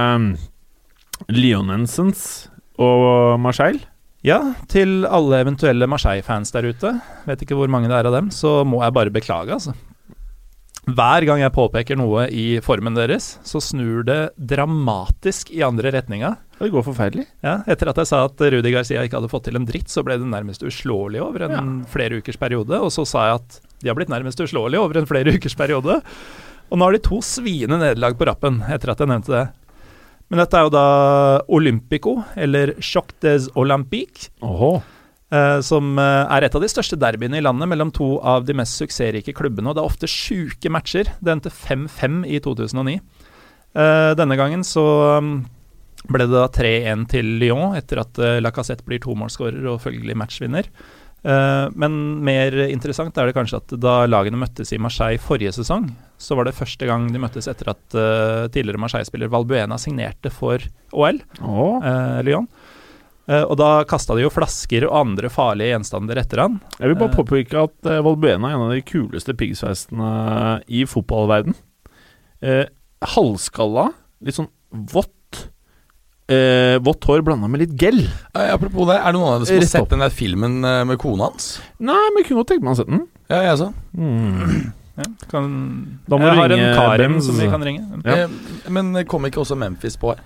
Lionensens og Marseille. Ja, til alle eventuelle Marseille-fans der ute, vet ikke hvor mange det er av dem, så må jeg bare beklage, altså. Hver gang jeg påpeker noe i formen deres, så snur det dramatisk i andre retninga. Det går forferdelig. Ja, etter at jeg sa at Rudi Garcia ikke hadde fått til en dritt, så ble det nærmest uslåelig over en flere ukers periode. Og så sa jeg at de har blitt nærmest uslåelige over en flere ukers periode. Og nå har de to sviende nederlag på rappen, etter at jeg nevnte det. Men dette er jo da Olympico, eller Choc des Olympiques, Åhå. eh, som eh, er et av de største derbyene i landet mellom to av de mest suksessrike klubbene. Og det er ofte sjuke matcher. Det endte 5-5 i 2009. Eh, denne gangen så um, ble det da 3-1 til Lyon, etter at Lacassette blir tomålsskårer og følgelig matchvinner. Men mer interessant er det kanskje at da lagene møttes i Marseille forrige sesong, så var det første gang de møttes etter at uh, tidligere Marseille-spiller Valbuena signerte for OL oh. uh, Lyon. Uh, og da kasta de jo flasker og andre farlige gjenstander etter han. Jeg vil bare Eh. påpeke at uh, Valbuena er en av de kuleste piggsveisene i fotballverden. Eh, halvskalla, litt sånn vått. Eh, vått hår blanda med litt gel. Eh, apropos det, er det noen av dere som har sett den der filmen eh, med kona hans? Nei, men jeg kunne godt tenke meg å sette den. Ja, jeg også. Mm. Ja, kan, Da må jeg du har en Karim som vi kan ringe. Ja. Eh, men kom ikke også Memphis på her?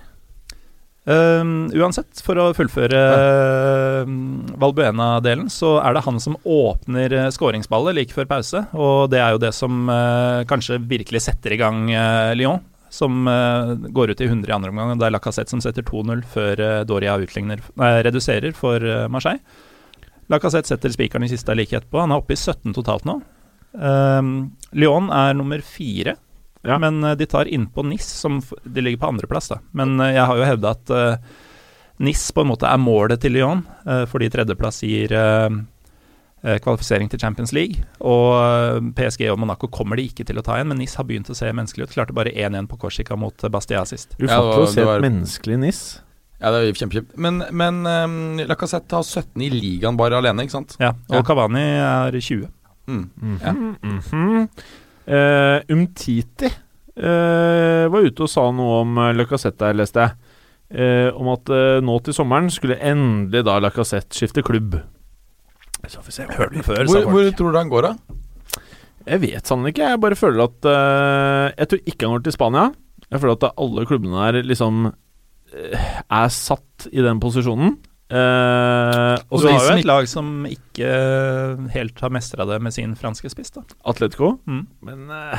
Um, uansett, for å fullføre uh, Valbuena-delen, så er det han som åpner uh, skåringsballet like før pause. Og det er jo det som uh, kanskje virkelig setter i gang uh, Lyon, som uh, går ut i 100 i andre omgang. og Det er Lacassette som setter 2-0 før uh, Doria utligner, nei, reduserer for uh, Marseille. Lacassette setter spikeren i kista like etterpå. Han er oppe i 17 totalt nå. Um, Lyon er nummer fire. Ja. Men eh, de tar innpå NIS, som f- de ligger på andreplass. Men uh, jeg har jo hevda at uh, NIS på en måte er målet til Lyon, uh, fordi tredjeplass gir eh, eh, kvalifisering til Champions League. Og eh, PSG og Monaco kommer de ikke til å ta igjen, men NIS har begynt å se menneskelig ut. Klarte bare 1-1 på Korsika mot eh, Bastia sist. Ufattelig Ja, det å se var- et menneskelig NIS. Ja, det er kjempekjipt. Men, men um, Lacassette har 17 i ligaen bare alene, ikke sant? Ja, og Ja. Cavani er 20. Mm. -hmm. Ja. -hmm. Uh, Umtiti uh, var ute og sa noe om uh, Lacassette her, leste jeg. Uh, om at eh, nå til sommeren skulle endelig da Lacassette skifte klubb. Så får vi se det Hørte den før, Hvor, sa folk. hvor tror du han går, da? Jeg vet sannelig ikke. Jeg bare føler at eh, Jeg tror ikke han går til Spania. Jeg føler at alle klubbene der liksom eh, er satt i den posisjonen. Eh, og så har vi jo et lag som ikke helt har mestra det med sin franske spiss, da. Atletico, Mm. men uh,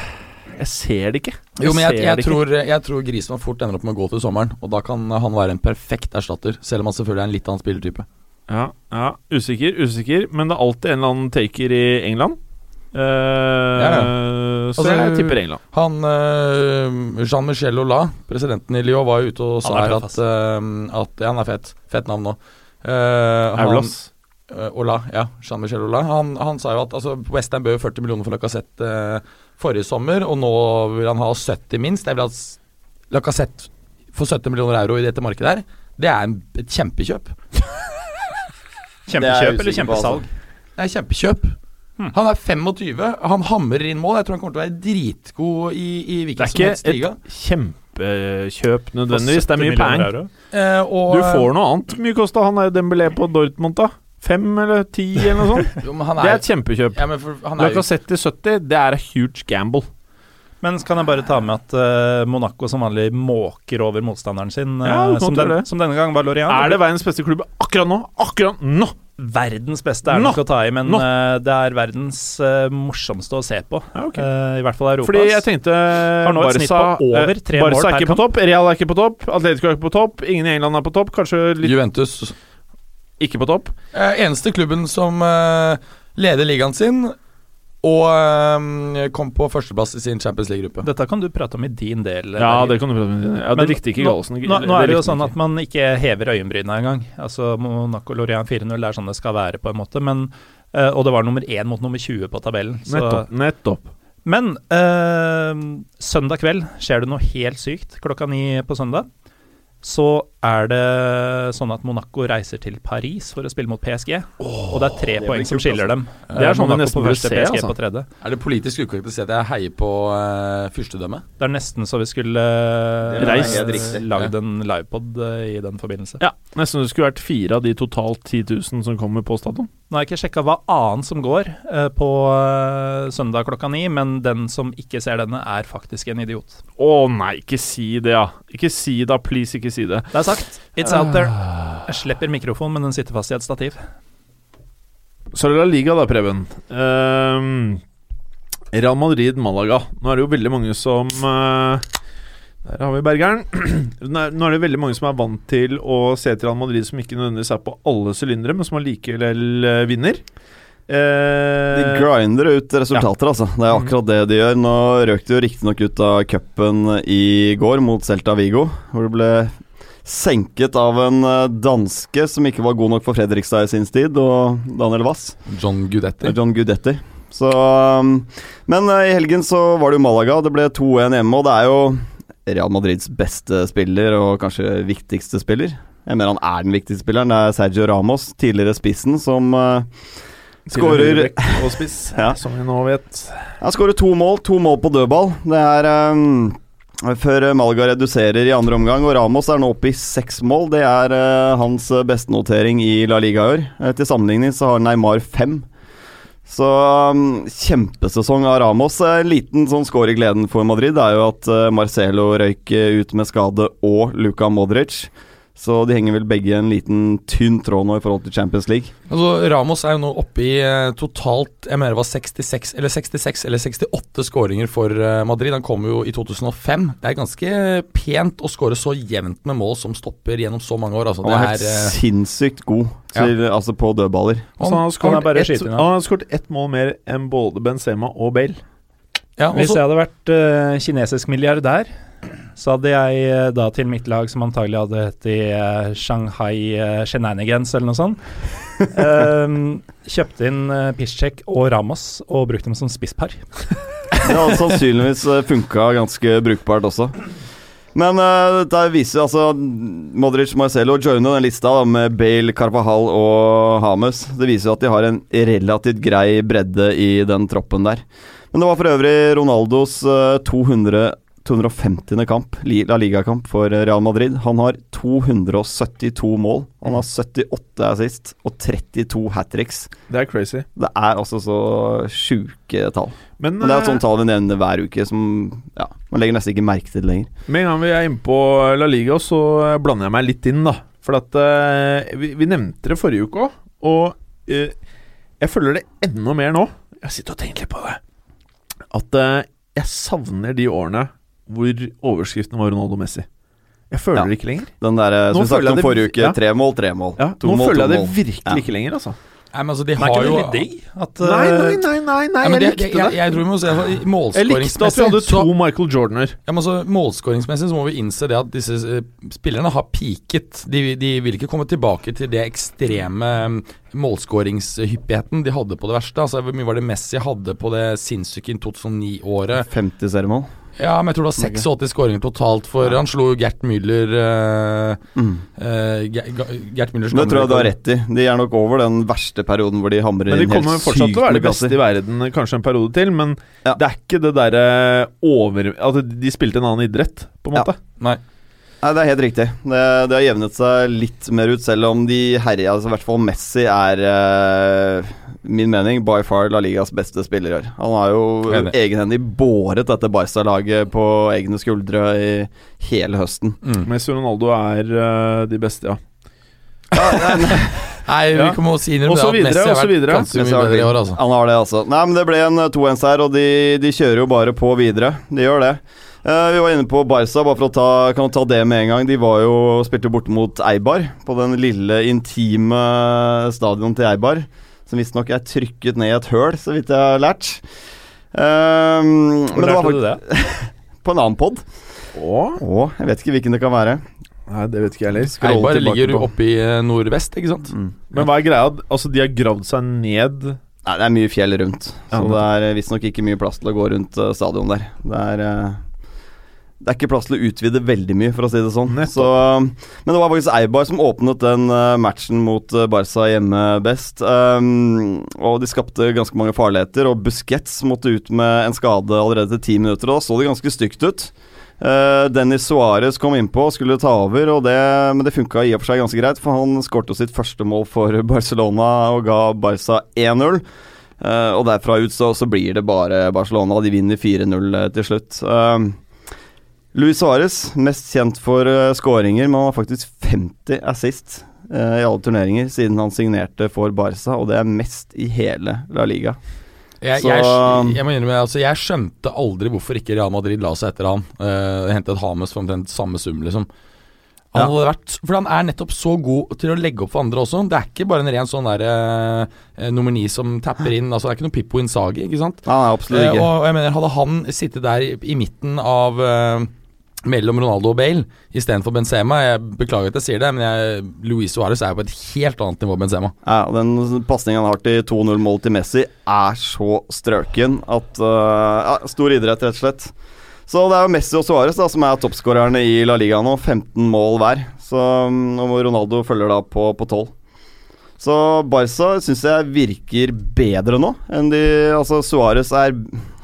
jeg ser det ikke. Jo, men jeg, jeg, det ikke. tror, jeg tror Grisman fort ender opp med å gå til sommeren, og da kan han være en perfekt erstatter, selv om han selvfølgelig er en litt annen spillertype. Ja, ja, usikker, usikker, men det er alltid en eller annen taker i England. Eh, Så Altså, jeg tipper England. Han uh, Jean-Michel Ola, presidenten i Lyon, var jo ute og sa er her at, uh, at Ja, han er fett. Fett navn nå. Uh, Aulas. Uh, Ola, ja. Jean-Michel Ola. Han, han sa jo at altså, Westham bød 40 millioner for Lacassette uh, forrige sommer, og nå vil han ha 70 minst. Jeg vil at Lacassette for 70 millioner euro i dette markedet her, det er en, et kjempekjøp. Det er Kjempekjøp eller altså. kjempesalg? Det er kjempekjøp. Hmm. Han er 25, han hamrer inn mål. Jeg tror han kommer til å være dritgod i, i Det hvilken er som ikke helst liga. et kjempekjøp nødvendigvis. Det er mye penger. Eh, Du får noe annet. Mye kosta han der Dembélé på Dortmund, da? Fem eller ti, eller noe sånt? jo, men han Det er, er et kjempekjøp. ja, men for, han er Lacassette i 70, det er a huge gamble. Men kan jeg bare ta med at uh, Monaco som vanlig måker over motstanderen sin, eh, Ja, du som, den, som denne gang var Lorient. Er det verdens beste klubb akkurat nå? Akkurat nå! Verdens beste er nok å ta i, men eh, det er verdens uh, morsomste å se på. Ja, okay. uh, I hvert fall Europas. Fordi jeg tenkte nå et snitt på over tre Barca mål er per ikke på topp, Real er ikke på topp, Atletico er ikke på topp, ingen i England er på topp, kanskje litt Juventus. ikke på topp. Eneste klubben som leder ligaen sin og um, kom på førsteplass i sin Champions League-gruppe. Dette kan du prate om i din del. Ja, det kan du prate om. i Ja, Men det likte ikke Gallosen. Nå, nå er det jo sånn at man ikke hever øyenbrynene engang. Altså Monaco Lorient 4-0 er sånn det skal være, på en måte. Men, uh, og det var nummer én mot nummer 20 på tabellen. Så. Nettopp. nettopp. Men uh, søndag kveld skjer det noe helt sykt. Klokka ni på søndag så er det sånn at Monaco reiser til Paris for å spille mot PSG. og det er tre det poeng som skiller dem. Det er Eh, sånn Monaco på første, se, PSG altså. på tredje. Er det politisk ukorrekt å si at jeg heier på uh, fyrstedømmet? Det er nesten så vi skulle uh, reist lagd en livepod uh, i den forbindelse. Ja, Nesten det skulle vært fire av de totalt 10 000 som kommer på stadion. Nå har jeg ikke sjekka hva annet som går eh, på eh, søndag klokka ni, men den som ikke ser denne, er faktisk en idiot. Å nei, ikke si det, ja. Ikke si det, please, ikke si det. Det er sagt. It's out there. Jeg slipper mikrofonen, men den sitter fast i et stativ. Så er det La Liga, da, Preben. Ehm, Real Madrid-Malaga. Nå er det jo veldig mange som eh, Der har vi Bergeren. Nå er er det veldig mange som er vant til å se til Real Madrid som ikke nødvendigvis er på alle sylindere, men som allikevel eh, vinner. Eh, De grinder ut resultater, altså. Det er Mm. akkurat det de gjør. Nå røk de jo riktignok ut av cupen i går mot Celta Vigo, hvor det ble senket av en eh, danske som ikke var god nok for Fredrikstad i sin tid, og Daniel Wass. John Gudetti. John Gudetti. Så, um, men eh, i helgen så var det jo Malaga. Det ble 2-1 hjemme, og det er jo Real Madrids beste spiller, og kanskje viktigste spiller. Jeg mener han er den viktigste spilleren. Det er Sergio Ramos, tidligere spissen, som uh, skårer og spiss, Ja. som vi nå vet. Han skårer to mål, to mål på dødball. Det er um, før Malga reduserer i andre omgang, og Ramos er nå oppe i seks mål. Det er uh, hans beste notering i La Liga i år. Uh, til sammenligning så har Neymar fem. Så um, kjempesesong av Ramos. Eh, En liten sånn score i gleden for Madrid er jo at uh, Marcelo røyk eh, ut med skade, og Luka Modric. Så de henger vel begge en liten tynn tråd nå i forhold til Champions League. Altså, Ramos er jo nå oppe i eh, totalt Jeg mener det var 66 eller 66 eller 68 skåringer for eh, Madrid. Han kom jo i 2005. Det er ganske pent å skåre så jevnt med mål som stopper gjennom så mange år. Altså, Han var er er, helt eh, sinnssykt god til, altså på dødballer. Han bare her? han har skåret ett mål mer enn både Benzema og Bale. ja, Hvis jeg hadde vært uh, kinesisk milliardær, så hadde jeg eh, da til mitt lag, som antagelig hadde hett i eh, Shanghai eh, Shenanigans eller noe sånt, um, kjøpte inn uh, Piszczek og Ramos og brukte dem som spisspar. Det hadde sannsynligvis uh, funka ganske brukbart også. Men uh, dette viser altså Modric, Marcelo og Joino, den lista da, med Bale, Carvajal og Hames. Det viser jo at de har en relativt grei bredde i den troppen der. Men det var for øvrig Ronaldos uh, 200 250. kamp, La Liga-kamp for Real Madrid. Han har 272 mål. Han har 78 assist og 32 hat tricks. Det er crazy. Det er altså så sjuke tall. Men, Men det er et eh, sånt tall vi nevner hver uke som ja, man legger nesten ikke merke til lenger. Med en gang vi er inne på La Liga, så blander jeg meg litt inn, da. For at uh, vi, vi nevnte det forrige uke òg, og uh, jeg følger det enda mer nå. Jeg sitter og tenker litt på det. At uh, jeg savner de årene hvor overskriften var Ronaldo Messi. Jeg føler Ja. det ikke lenger. Den der eh, som vi snakket om det- forrige uke. ja. Tre mål, tre mål. Ja, To nå mål, føler to jeg det virkelig Ja. ikke lenger, altså. Nei, men altså, de har jo litt digg? At, Nei, nei, nei, nei, nei jeg, men jeg det, likte jeg, jeg, det. jeg tror vi må se altså, Jeg likte at vi hadde to Michael Jordaner. ja, men altså, Målskåringsmessig så må vi innse det at disse eh, spillerne har peaket. De, de vil ikke komme tilbake til det ekstreme mm, målskåringshyppigheten de hadde på det verste. Altså, Hvor mye var det Messi hadde på det sinnssyke 2009-året? 50 seriemål. Ja, men jeg tror det var 86 skåringer totalt, for han slo jo Gert Müller uh, Mm. uh, Ge- Ge- Gert Müllers Det tror jeg du har rett i. De er nok over den verste perioden hvor de hamrer inn helt Men de inn helt kommer fortsatt til å være de beste i verden kanskje en periode til, men Ja. det er ikke det derre over... At de spilte en annen idrett, på en Ja. måte. Nei. Nei, det er helt riktig. Det, det har jevnet seg litt mer ut, selv om de herja altså, I hvert fall Messi er eh, min mening by far La Ligas beste spiller i år. Han har jo egenhendig båret dette Barca-laget på egne skuldre i hele høsten. Mm. Messi og Ronaldo er uh, de beste, ja. Nei, vi kommer også innrømme Og så det at videre, Messi og så har vært videre. ganske mye bedre i år, altså. Han har det, altså. Nei, men det ble en 2-1 her, og de, de kjører jo bare på videre. De gjør det. Uh, vi var inne på Barca, bare for å ta, kan ta det med en gang. De var jo, spilte bort mot Eibar, på den lille, intime stadion til Eibar. Som visstnok er trykket ned i et høl, så vidt jeg har lært. Um, Hvor lærte du det? på en annen pod. Å? Å, jeg vet ikke hvilken det kan være. Nei, det vet ikke jeg heller. Eibar ligger på. oppe i eh, nordvest, ikke sant? Mm. Men hva er greia? Altså, de har gravd seg ned Nei, det er mye fjell rundt, Ja, så det er visstnok ikke mye plass til å gå rundt uh, stadion der. Det er eh, Det er ikke plass til å utvide veldig mye, for å si det sånn. Så, men det var faktisk Eibar som åpnet den eh, matchen mot eh, Barca hjemme best. Um, og de skapte ganske mange farligheter, og Busquets måtte ut med en skade allerede til ti minutter. Og da så det ganske stygt ut. Uh, Dennis Suárez kom innpå og skulle ta over, og det, men det funka i og for seg ganske greit, for han skårte sitt første mål for Barcelona og ga Barca 1-0. Uh, og derfra ut så, så blir det bare Barcelona. De vinner 4-0 til slutt. Um, Luis Suárez, mest kjent for uh, skåringer, men han har faktisk 50 assist eh, i alle turneringer siden han signerte for Barca, og det er mest i hele La Liga. Jeg, Så- jeg, jeg innrømme, altså, jeg skjønte aldri hvorfor ikke Real Madrid la seg etter han. Uh, hentet Hames for omtrent samme sum, liksom. Han Ja. vært, for han er nettopp så god til å legge opp for andre også. Det er ikke bare en ren sånn der uh, nummer ni som tapper inn. Altså Det er ikke noe Pippo Insagi, ikke sant. Nei, nei, absolutt Eh, ikke. og jeg mener, hadde han sittet der i, i midten av eh, mellom Ronaldo og Bale istedenfor Benzema Jeg beklager at jeg sier det, men jeg, Luis Suárez er jo på et helt annet nivå enn Benzema. Ja, Den pasningen han har til 2-0-mål til Messi, er så strøken at uh, ja, Stor idrett, rett og slett. Så det er jo Messi og Suárez som er toppskårerne i La Liga nå. 15 mål hver. Så um, og Ronaldo følger da på, på 12. Så Barca syns jeg virker bedre nå enn de Altså, Suárez er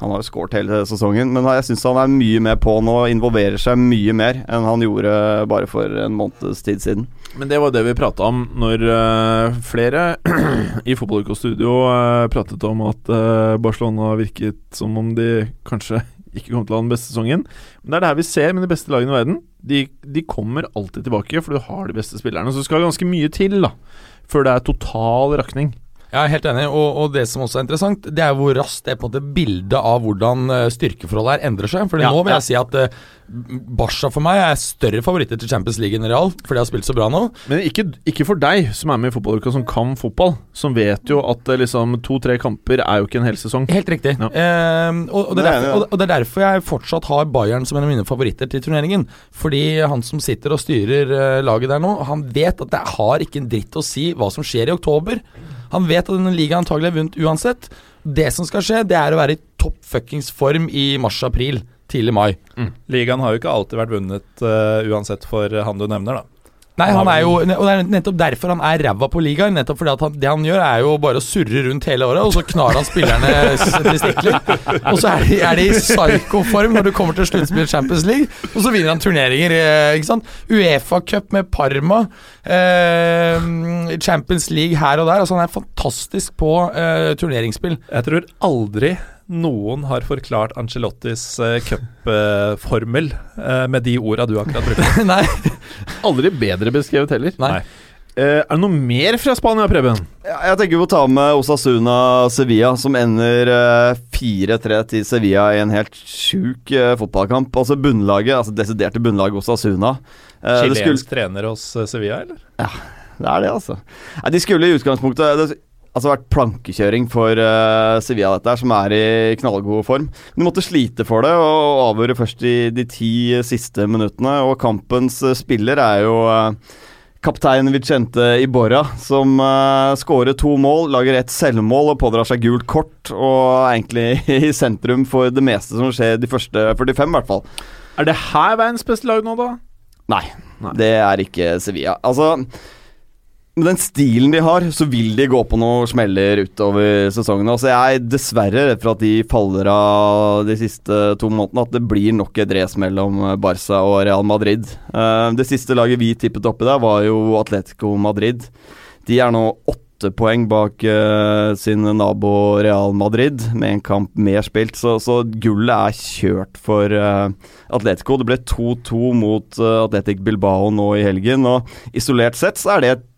Han har jo skåret hele sesongen, men jeg syns han er mye mer på nå og involverer seg mye mer enn han gjorde bare for en måneds tid siden. Men det var det vi prata om når uh, flere i Fotballuka Studio uh, pratet om at uh, Barcelona virket som om de kanskje ikke kom til å ha den beste sesongen. Men det er det her vi ser med de beste lagene i verden. De, de kommer alltid tilbake, for du har de beste spillerne. Så det skal ganske mye til da før det er total rakning. Jeg er helt enig, og, og det som også er interessant, det er hvor raskt det på en måte bildet av hvordan eh, styrkeforholdet her endrer seg. Fordi Ja, nå vil ja. jeg si at uh, Barca for meg er større favoritter til Champions League enn Real, fordi de har spilt så bra nå. Men ikke, ikke for deg som er med i fotballuka, som kan fotball. Som vet jo at eh, liksom to-tre kamper er jo ikke en hel sesong. Helt riktig. Ja. Ehm, og, og, det er er derfor, og, og det er derfor jeg fortsatt har Bayern som en av mine favoritter til turneringen. Fordi han som sitter og styrer eh, laget der nå, han vet at det har ikke en dritt å si hva som skjer i oktober. Han vet at denne ligaen antagelig er vunnet uansett. Det som skal skje, det er å være i topp fuckings form i mars-april. Tidlig mai. Ligaen har jo ikke alltid vært vunnet uh, uansett for han du nevner, da. Nei, han er jo Og det er nettopp derfor han er ræva på ligaen. Nettopp fordi at han, det han gjør, er jo bare å surre rundt hele året, og så knar han spillerne testikler. Og så er de, er de i psyko-form når du kommer til sluttspill Champions League, og så vinner han turneringer. eh, Ikke sant? Uefa-cup med Parma. Eh, Champions League her og der. Altså Han er fantastisk på eh, turneringsspill. Jeg tror aldri noen har forklart Ancelottis uh, cupformel eh, med de orda du akkurat brukte. Nei, Aldri bedre beskrevet heller. nei. Uh, er det noe mer fra Spania, Preben? Ja, Jeg tenker vi ta med Osasuna Sevilla, som ender uh, 4-3 til Sevilla i en helt sjuk uh, fotballkamp. Altså bunnlaget, altså desiderte bunnlaget Osasuna. Eh, det skulle- trener hos eh, Sevilla, eller? Ja, Det er det, altså. Nei, de skulle i utgangspunktet det, Altså vært plankekjøring for uh, Sevilla, dette her, som er i knallgod form. De måtte slite for det og avgjøre først i de ti siste minuttene. Og kampens eh, spiller er jo uh, kaptein Vicente Iborra, som uh, skårer to mål, lager ett selvmål og pådrar seg gult kort. Og er egentlig i sentrum for det meste som skjer de første 45, i hvert fall. Er det her verdens beste lag nå, da? Nei, Nei. det er ikke Sevilla. Altså med den stilen de har, så vil de gå på noen smeller utover sesongen. Altså Jeg er dessverre redd for at de faller av de siste to månedene. At det blir nok et race mellom Barca og Real Madrid. Eh, det siste laget vi tippet oppi der, var jo Atletico Madrid. De er nå åtte poeng bak eh, sin nabo Real Madrid, med en kamp mer spilt. Så, så gullet er kjørt for eh, Atletico. Det ble 2-2 mot Atletic Bilbao nå i helgen, og isolert sett så er det et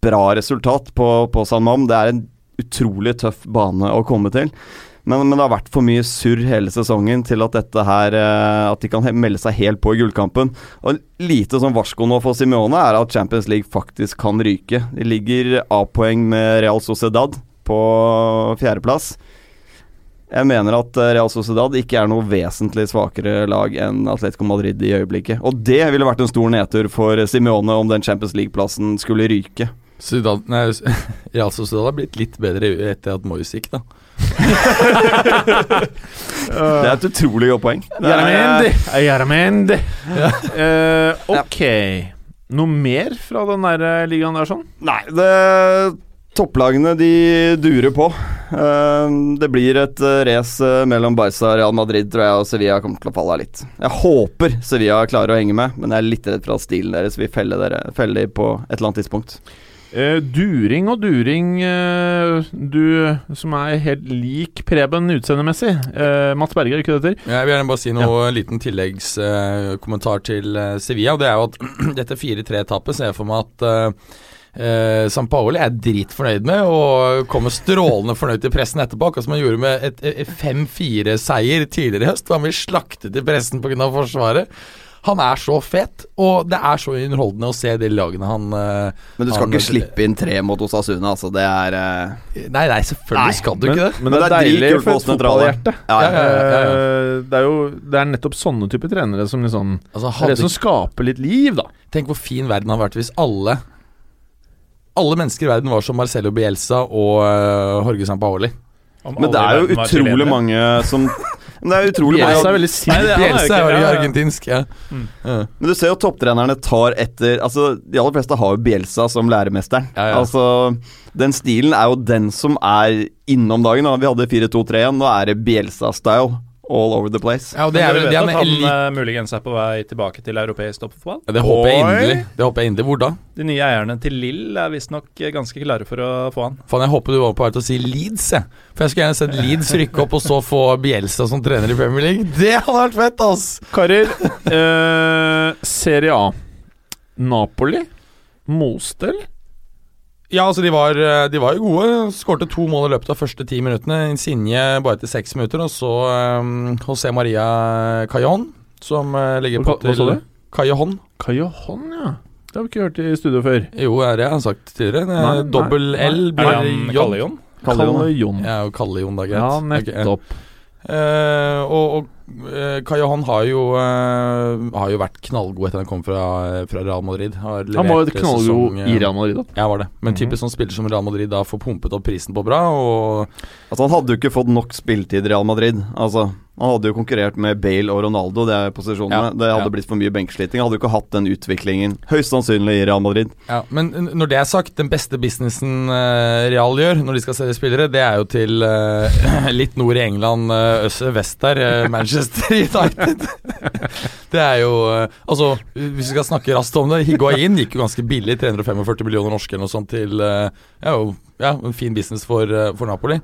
bra resultat på, på San Mam. Det er en utrolig tøff bane å komme til. Men, men det har vært for mye surr hele sesongen til at dette her eh, At de kan melde seg helt på i gullkampen. Og lite som varsko nå for Simione er at Champions League faktisk kan ryke. De ligger A-poeng med Real Sociedad på fjerdeplass. Jeg mener at eh, Real Sociedad ikke er noe vesentlig svakere lag enn Atletico Madrid i øyeblikket. Og det ville vært en stor nedtur for Simione om den Champions League-plassen skulle ryke. Sociedad- nei, ja, så Sudan har blitt litt bedre etter at Moyes gikk, da. Det er et utrolig godt poeng. Jaramendi! Jaramendi. Eh, ok. Noe mer fra den der eh, ligaen der, sånn? Nei, det Topplagene de durer på. Eh, det blir et uh, race mellom Barca og Real Madrid, tror jeg, og Sevilla kommer til å falle av litt. Jeg håper Sevilla klarer å henge med, men jeg er litt redd for at stilen deres vil felle dere felle de på et eller annet tidspunkt. Eh, during og during, uh, du som er helt lik Preben utseendemessig. Uh, Mats Berger, ikke det heter? Jeg vil gjerne bare si noe liten tilleggskommentar til eh, Sevilla. Og det er jo at dette 4-3-tapet ser jeg for meg at uh, San Paoli er dritfornøyd med og kommer strålende fornøyd til pressen etterpå. Akkurat som han gjorde med et, et 5-4-seier tidligere i høst. Han blir slaktet i pressen pga. Forsvaret. Han er så fet, og det er så underholdende å se de lagene han eh, Men du skal Han- ikke slippe inn tre mot Osasuna, altså. Det er eh, Nei, nei, selvfølgelig Nei, skal du ikke det. Men, det er det er deilig for et fotballhjerte. ja, Ja, ja, ja. Eh, Det er jo det er nettopp sånne typer trenere som liksom Altså, Det er hadde det som skaper litt liv, da. Tenk hvor fin verden hadde vært hvis alle Alle mennesker i verden var som Marcello Bielsa og uh, Jorge Sampaoli. Men det er jo utrolig mange som Men det er utrolig Bielsa er veldig sint. Nei, er Bielsa ikke- er jo argentinsk, ja. Mm. Ja. Men du ser jo topptrenerne tar etter Altså, de aller fleste har jo Bielsa som læremesteren. Ja, ja. Altså, den stilen er jo den som er innom dagen. Da. Vi hadde 4-2-3-1, nå er det Bielsa-style all over the place. Ja, og det er vel det er han elit- eh, muligens er på vei tilbake til europeisk toppfotball? Ja, Det håper jeg inderlig. Det håper jeg inderlig. Hvor da? De nye eierne til Lill er visstnok eh, ganske klare for å få han. Faen, jeg håper du var på vei til å si Leeds, jeg. For jeg skulle gjerne sett Leeds rykke opp og så få Bielsa som trener i Premier League. Det hadde vært fett, ass! Karer, eh, Serie A. Napoli. Mostel. Ja, altså de var, eh, de var jo gode. Skårte to mål i løpet av første ti minuttene. Insigne bare etter seks minutter. Og så um, José Maria Cajon, som uh, ligger på til hva sa du? Cajon. Kajohon, ja. Det har vi ikke hørt i studio før. Jo, er det jeg har sagt tidligere. Er Nei, Dobbel. L blir det J. Kalle Jon? Kalle Jon, Kalle er greit. Ja, nettopp. Okay. Eh, og og Kai Johan har jo, eh, har jo vært knallgod etter han kom fra, fra Real Madrid. Har Han var jo knallgod sesong, eh, i Real Madrid, da. Ja, var det. Men Mhm. typisk sånn spiller som Real Madrid da får pumpet opp prisen på bra. Og Altså Han hadde jo ikke fått nok spilletid i Real Madrid. Altså Han hadde jo konkurrert med Bale og Ronaldo, det er posisjonene. Ja, det hadde ja. blitt for mye benksliting. Hadde jo ikke hatt den utviklingen, høyst sannsynlig, i Real Madrid. ja, Men når det er sagt, den beste businessen eh, Real gjør når de skal selge spillere, det er jo til uh, litt nord i England, uh, vest der, eh, Manchester United. det er jo uh, Altså, hvis vi skal snakke raskt om det, Higuain gikk jo ganske billig, 345 millioner norske eller noe sånt, til ja, jo, ja, en fin business for, for Napoli.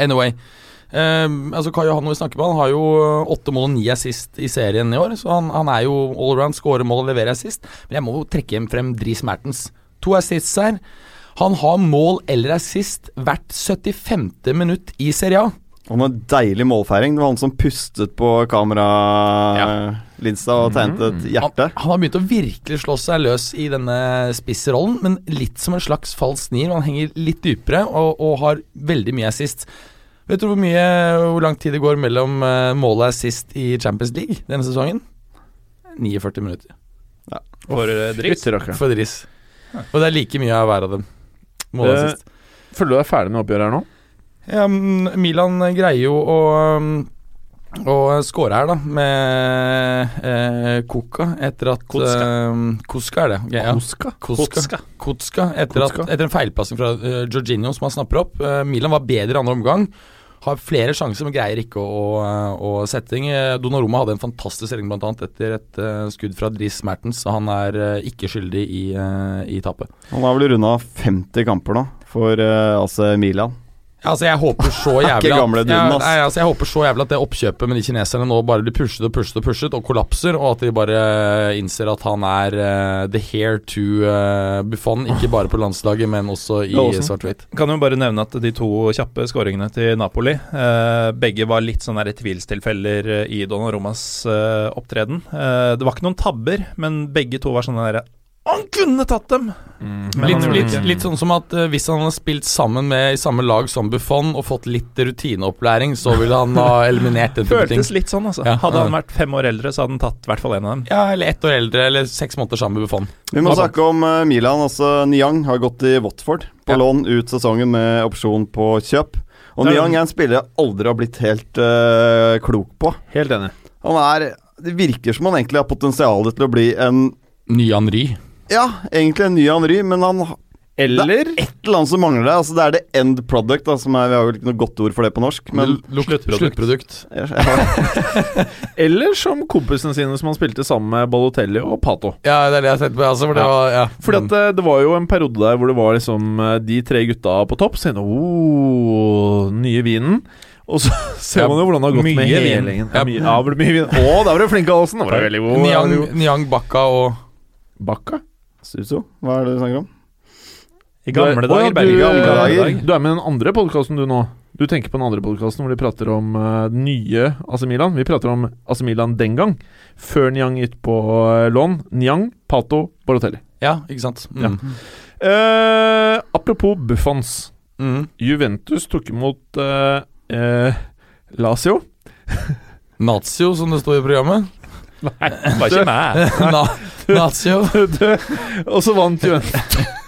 Anyway. Eh, altså Kai Johan vi snakker med, han har jo eh, åtte mål og ni assist i serien i år. Så han, han er jo allround, skårer mål og leverer assist. Men jeg må jo trekke hjem frem Dries Mertens. To assists her. Han har mål eller assist hvert 75. minutt i Serie A. Han har deilig målfeiring. Det var han som pustet på kameralinsa og tegnet et hjerte. Han, han har begynt å virkelig slå seg løs i denne spissrollen, men litt som en slags falsk nier. Han henger litt dypere og, og har veldig mye assist. Vet du hvor mye Hvor lang tid det går mellom målet er sist i Champions League denne sesongen? 49 minutter For uh, Dries? Fytti rakkeren. for Driss. Og det er like mye av hver av dem. Målet er sist. Føler du deg ferdig med oppgjøret her nå? Ja, Milan greier jo å og skåre her, da, med eh, Kuka etter at Kotska. eh, Koska er det. ok, ja. Koska? Koska. Koska. Etter. At, etter en feilpassing fra uh, Jorginho som han snapper opp. Uh, Milan var bedre i andre omgang. Har flere sjanser, men greier ikke å, å, å sette ting. Eh, Donnarumma hadde en fantastisk redning bl.a. etter et uh, skudd fra Dries Mertens, han er uh, ikke skyldig i, uh, i tapet. Han har vel runda 50 kamper nå for AC Milan. Altså jeg håper så jævlig at, ja, nei, altså jeg håper så jævlig at det oppkjøpet med de kineserne nå bare blir pushet og pushet og pushet og kollapser, og at de bare eh, innser at han er uh, the hair to uh, Buffon, ikke bare på landslaget, men også i svart-hvitt. Kan jo bare nevne at de to kjappe skåringene til Napoli uh, Begge var litt sånne tvilstilfeller i Donnarummas eh, opptreden. Det var ikke noen tabber, men begge to var sånne derre Han kunne tatt dem! Mm, Litt, litt, litt sånn som at uh, hvis han hadde spilt sammen med i samme lag som Buffon og fått litt rutineopplæring, så ville han ha eliminert den type ting. Føltes litt sånn, altså. Ja, Hadde han vært fem år eldre, så hadde han tatt i hvert fall en av dem. Ja, eller ett år eldre, eller seks måneder sammen med Buffon. Vi må snakke om uh, Milan. altså Niang har gått i Watford på Ja. lån ut sesongen med opsjon på kjøp. Og er- Niang er en spiller jeg aldri har blitt helt uh, klok på. Helt enig. Han er Det virker som han egentlig har potensialet til å bli en Ny Henry. Ja, egentlig en ny Henry, men han Eller Det er et eller annet som mangler der. Altså, det er det end product, da, som er, vi har vel ikke noe godt ord for det på norsk. Men sluttprodukt. Eller som kompisene sine som han spilte sammen med Balotelli og Pato. Ja, det er det jeg tenkte på. Altså, for det Ja. var, ja. Fordi at eh, det var jo en periode der hvor det var liksom eh, de tre gutta på topp. Så tenkte oh, nye vinen. Og så ser Ja, man jo hvordan det har gått med mye med helingen. Ja. Ja, mye, ja, mye vin. Å, der var du flink, Alsen! Nyang. Niang Bakka og Bakka? Suso, hva er det du snakker om? I gamle Du er- ja, dager, du, gamle dager. Du er med i den andre podkasten du nå. Du tenker på den andre podkasten hvor de prater om uh, nye AC Milan. Vi prater om AC Milan den gang, før Niang gikk på uh, lån. Niang, Pato, Borotelli. Ja, ikke sant. Mm. Eh, apropos Buffons. Mm. Juventus tok imot Lazio. Nazio, som det står i programmet. Nei, var ikke meg. Na Nazio. og så vant Juventus.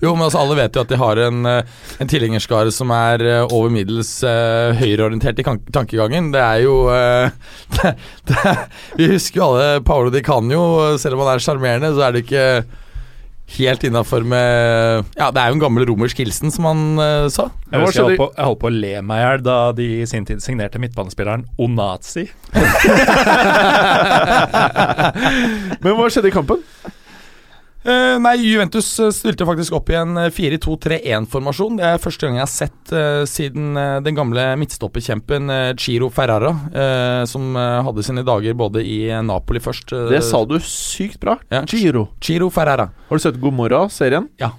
Jo, men altså alle vet jo at de har en, eh, en tilhengerskare som er eh, over middels uh, høyreorientert i tankegangen. Det er jo uh, det, det, Vi husker jo alle Paolo Di Canio. Selv om han er sjarmerende, så er det ikke helt innafor med Ja, det er jo en gammel romersk hilsen, som han uh, sa. Jeg, husker jeg, holdt på, jeg holdt på å le meg i hjel da de i sin tid signerte midtbanespilleren Onazi. Men hva skjedde i kampen? Eh, nei, Juventus eh, stilte faktisk opp i en eh, 4-2-3-1-formasjon. Det er første gang jeg har sett uh, siden uh, den gamle midtstopperkjempen uh, Ciro Ferrara, eh, som eh, hadde sine dager både i eh, Napoli først. eh, Det sa du sykt bra. Ja. Giro. Ciro Ferrara. Har du sett God morgen-serien? Ja.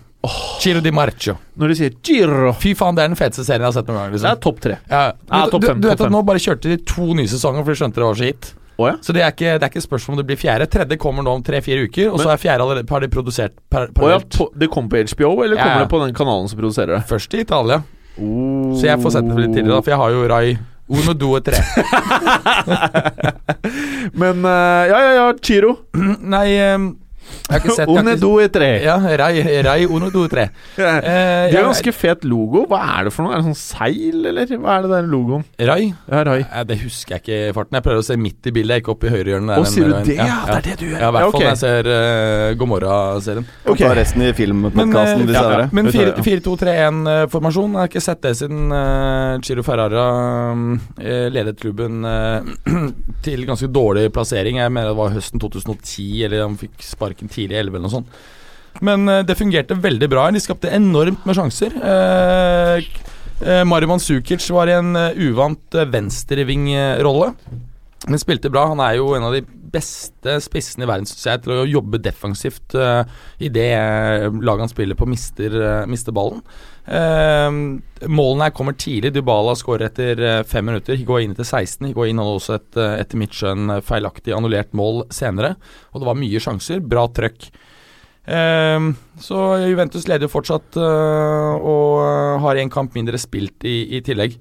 Giro di Marcio. Når de sier Giro Fy faen, det er den feteste serien jeg har sett noen gang. Det Liksom. er topp tre. Ja, du, du, du vet at nå bare kjørte de to nye sesonger, for de skjønte det var så hit. Å ja? Så det er ikke, det er ikke spørsmål om det blir fjerde. Tredje kommer nå om tre-fire uker, og så er fjerde allerede har de produsert par, oh, ja, på, det kommer på HBO, eller Ja, kommer det på den kanalen som produserer det? Først i Italia. Oh. Så jeg får sett det litt tidligere, da, for jeg har jo Rai Uno, due, tre. Men uh, ja, ja, ja, Chiro. Nei, eh, jeg har ikke sett One, do, tre. Ja, Rai, Rai Uno, do, tre. Det Eh, er jeg- ganske fet logo. Hva er det for noe? Er det sånn seil, eller? Hva er det der logoen? Rai? Ja, Rai. Eh, Det husker jeg ikke i farten. Jeg prøver å se midt i bildet, ikke opp i høyrehjørnet. hjørne Å, sier du det? Ja, det er det du gjør. Ja, i hvert fall når jeg ser uh, Gomorra-serien. Kan Ok. ta resten i filmpodkasten eh, senere. Men Vi tar det, 4-2-3-1-formasjon, jeg har ikke sett det siden uh, Giro Ferrara eh, ledet klubben eh, til ganske dårlig plassering. Jeg mener det var høsten 2010, eller han fikk sparken tidlig i 11 eller noe sånt. Men eh, det fungerte veldig bra. De skapte enormt med sjanser. Uh, Mario Mandzukic var i en eh, uvant venstreving-rolle. Men spilte bra. Han er jo en av de beste spissene i verden synes jeg, til å jobbe defensivt uh, det uh, laget han spiller på, mister, eh, mister ballen. Eh, målene her kommer tidlig. Dybala skårer etter eh, fem minutter. Higuain etter 16. Higuain hadde også et, eh, etter mitt skjønn eh, feilaktig annullert mål senere. Og det var mye sjanser. Bra trøkk. Eh, så Juventus leder jo fortsatt uh, og har én kamp mindre spilt i, i tillegg.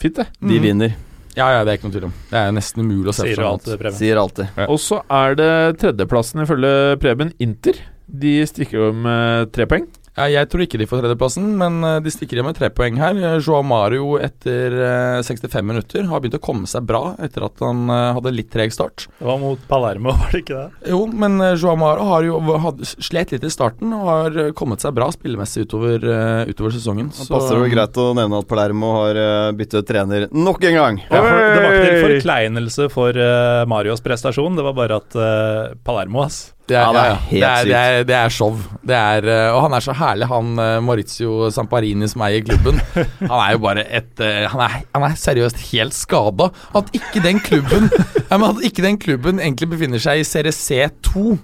Fint, det. De mm. vinner, Ja, ja, det er ikke noe tvil om. Det er nesten umulig å se Sier for du seg alt. Preben? sier alltid. Ja. Og så er det tredjeplassen ifølge Preben Inter. De stikker jo med tre poeng. Ja, jeg tror ikke de får tredjeplassen, men eh, de stikker igjen med tre poeng her. Eh, Joao Mario etter eh, 65 minutter har begynt å komme seg bra etter at han eh, hadde litt treg start. Det var mot Palermo, var det ikke det? Jo, men eh, Joao Mario har jo had, slet litt i starten og har eh, kommet seg bra spillemessig utover, eh, utover sesongen. Så passer det jo greit å nevne at Palermo har byttet trener nok en gang. Ja, for det var ikke en forkleinelse for eh, Marios prestasjon, det var bare at eh, Palermo, ass. Det er, Ja, det er ja, det, er, det, er, show. Det er, eh, og han er så herlig, han eh, Maurizio Samparini som eier klubben. Han er jo bare et eh, Han er, han er seriøst helt skada. At ikke den klubben At ikke den klubben egentlig befinner seg i serie C2.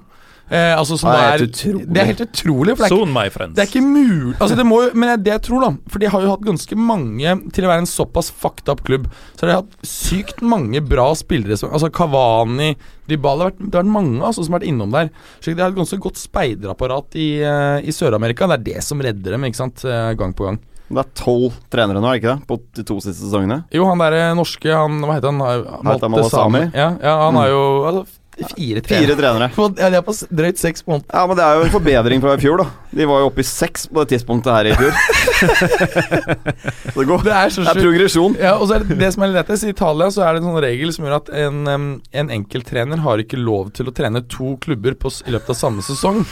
Eh, altså som Det er er, det er helt utrolig. For det er, Soon, my friends. det er ikke mulig Altså det må Men det er det jeg tror, da. For de har jo hatt ganske mange Til å være en såpass fucked up klubb, så har de hatt sykt mange bra spillere. Som, altså Kavani, Dybala Det har vært, det har vært mange altså, som har vært innom der. Så de har et ganske godt speiderapparat i, eh, i Sør-Amerika. Det er det som redder dem, ikke sant. eh, gang på gang. Det er tolv trenere nå, er det ikke det? På de to siste sesongene. Jo, han derre norske, han Hva heter han? Malte? Sami. Ja, ja, han er jo altså, fire Fire trenere. På, Ja, de er på drøyt seks måneder. Ja, men det er jo en forbedring fra i fjor, da. De var jo oppe i seks på det tidspunktet her i fjor. Det går. Det er så Det er progresjon. Ja, og så er det, det som er lettest, I Italia så er det en sånn regel som gjør at en, en enkelttrener har ikke lov til å trene to klubber på, i løpet av samme sesong.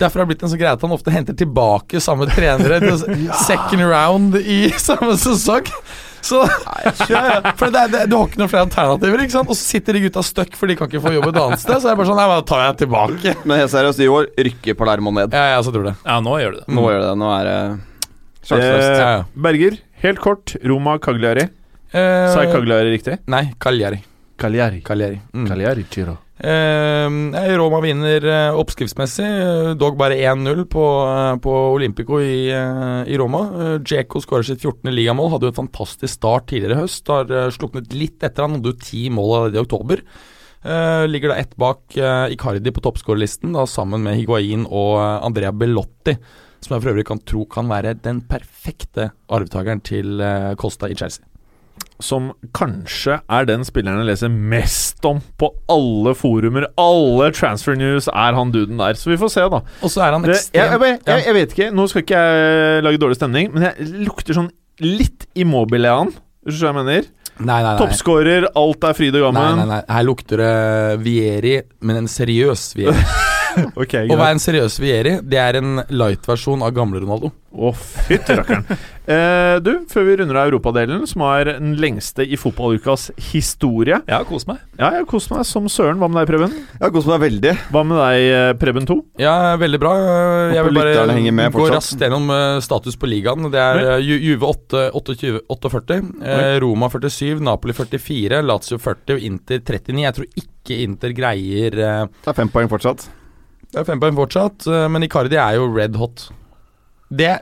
Derfor har det blitt en sånn greie at han ofte henter tilbake samme trenere til ja. second round i samme sesong. Så ja, ja, For det er, det, Du har ikke noen flere alternativer, ikke sant? Og så sitter de gutta stuck, for de kan ikke få jobb et annet sted. Så er det bare sånn Nei, da tar jeg tilbake. Men helt seriøst, i år rykker Palermo ned. Ja, jeg også tror det. Ja, nå gjør du det. Nå gjør det det. Nå er det sjanseløst. Eh. Berger, helt kort. Roma Cagliari. Eh, Sa jeg Cagliari riktig? Nei, Cagliari. Cagliari. Cagliari. Mm. Cagliari. Eh, Roma vinner eh, oppskriftsmessig, eh, dog bare 1-0 på, eh, på Olympico i, i Roma. Djeko skårer sitt 14. ligamål, hadde jo et fantastisk start tidligere i høst. Har sluknet litt etter, han hadde jo ti mål allerede i oktober. Ligger da ett bak Icardi på toppskårerlisten, sammen med Higuain og Andrea Bellotti. Som jeg for øvrig kan tro kan være den perfekte arvtakeren til Costa i Chelsea. Som kanskje er den spilleren jeg leser mest om på alle forumer. Alle transfer news er han duden der. Så vi får se, da. Og så er han ekstrem. jeg, jeg, jeg, jeg vet ikke, nå skal ikke jeg lage dårlig stemning, men jeg lukter sånn litt immobile av han. Hvis du skjønner hva jeg mener? Nei, nei, nei. Toppskårer, alt er fryd og Nei, nei, nei. Her lukter det Vieri, men en seriøs Vieri. Ok, Å være en seriøs Vieri, det er en light-versjon av gamle Ronaldo. Å, fytti rakkeren. Eh, du, før vi runder av europadelen, som er den lengste i fotballukas historie Ja, kos meg. Ja, jeg koser meg som søren. Hva med deg, Preben? Jeg har kost meg veldig. Hva med deg, eh, Preben 2? Ja, veldig bra. Jeg vil bare gå raskt gjennom eh, status på ligaen. Det er eh, Ju- Juve 8, 28, 48, eh, Roma 47, Napoli 44, Lazio 40 og Inter 39. Jeg tror ikke Inter greier eh, Det er fem poeng fortsatt. Det er fem poeng fortsatt, eh, men Icardi er jo red hot. Det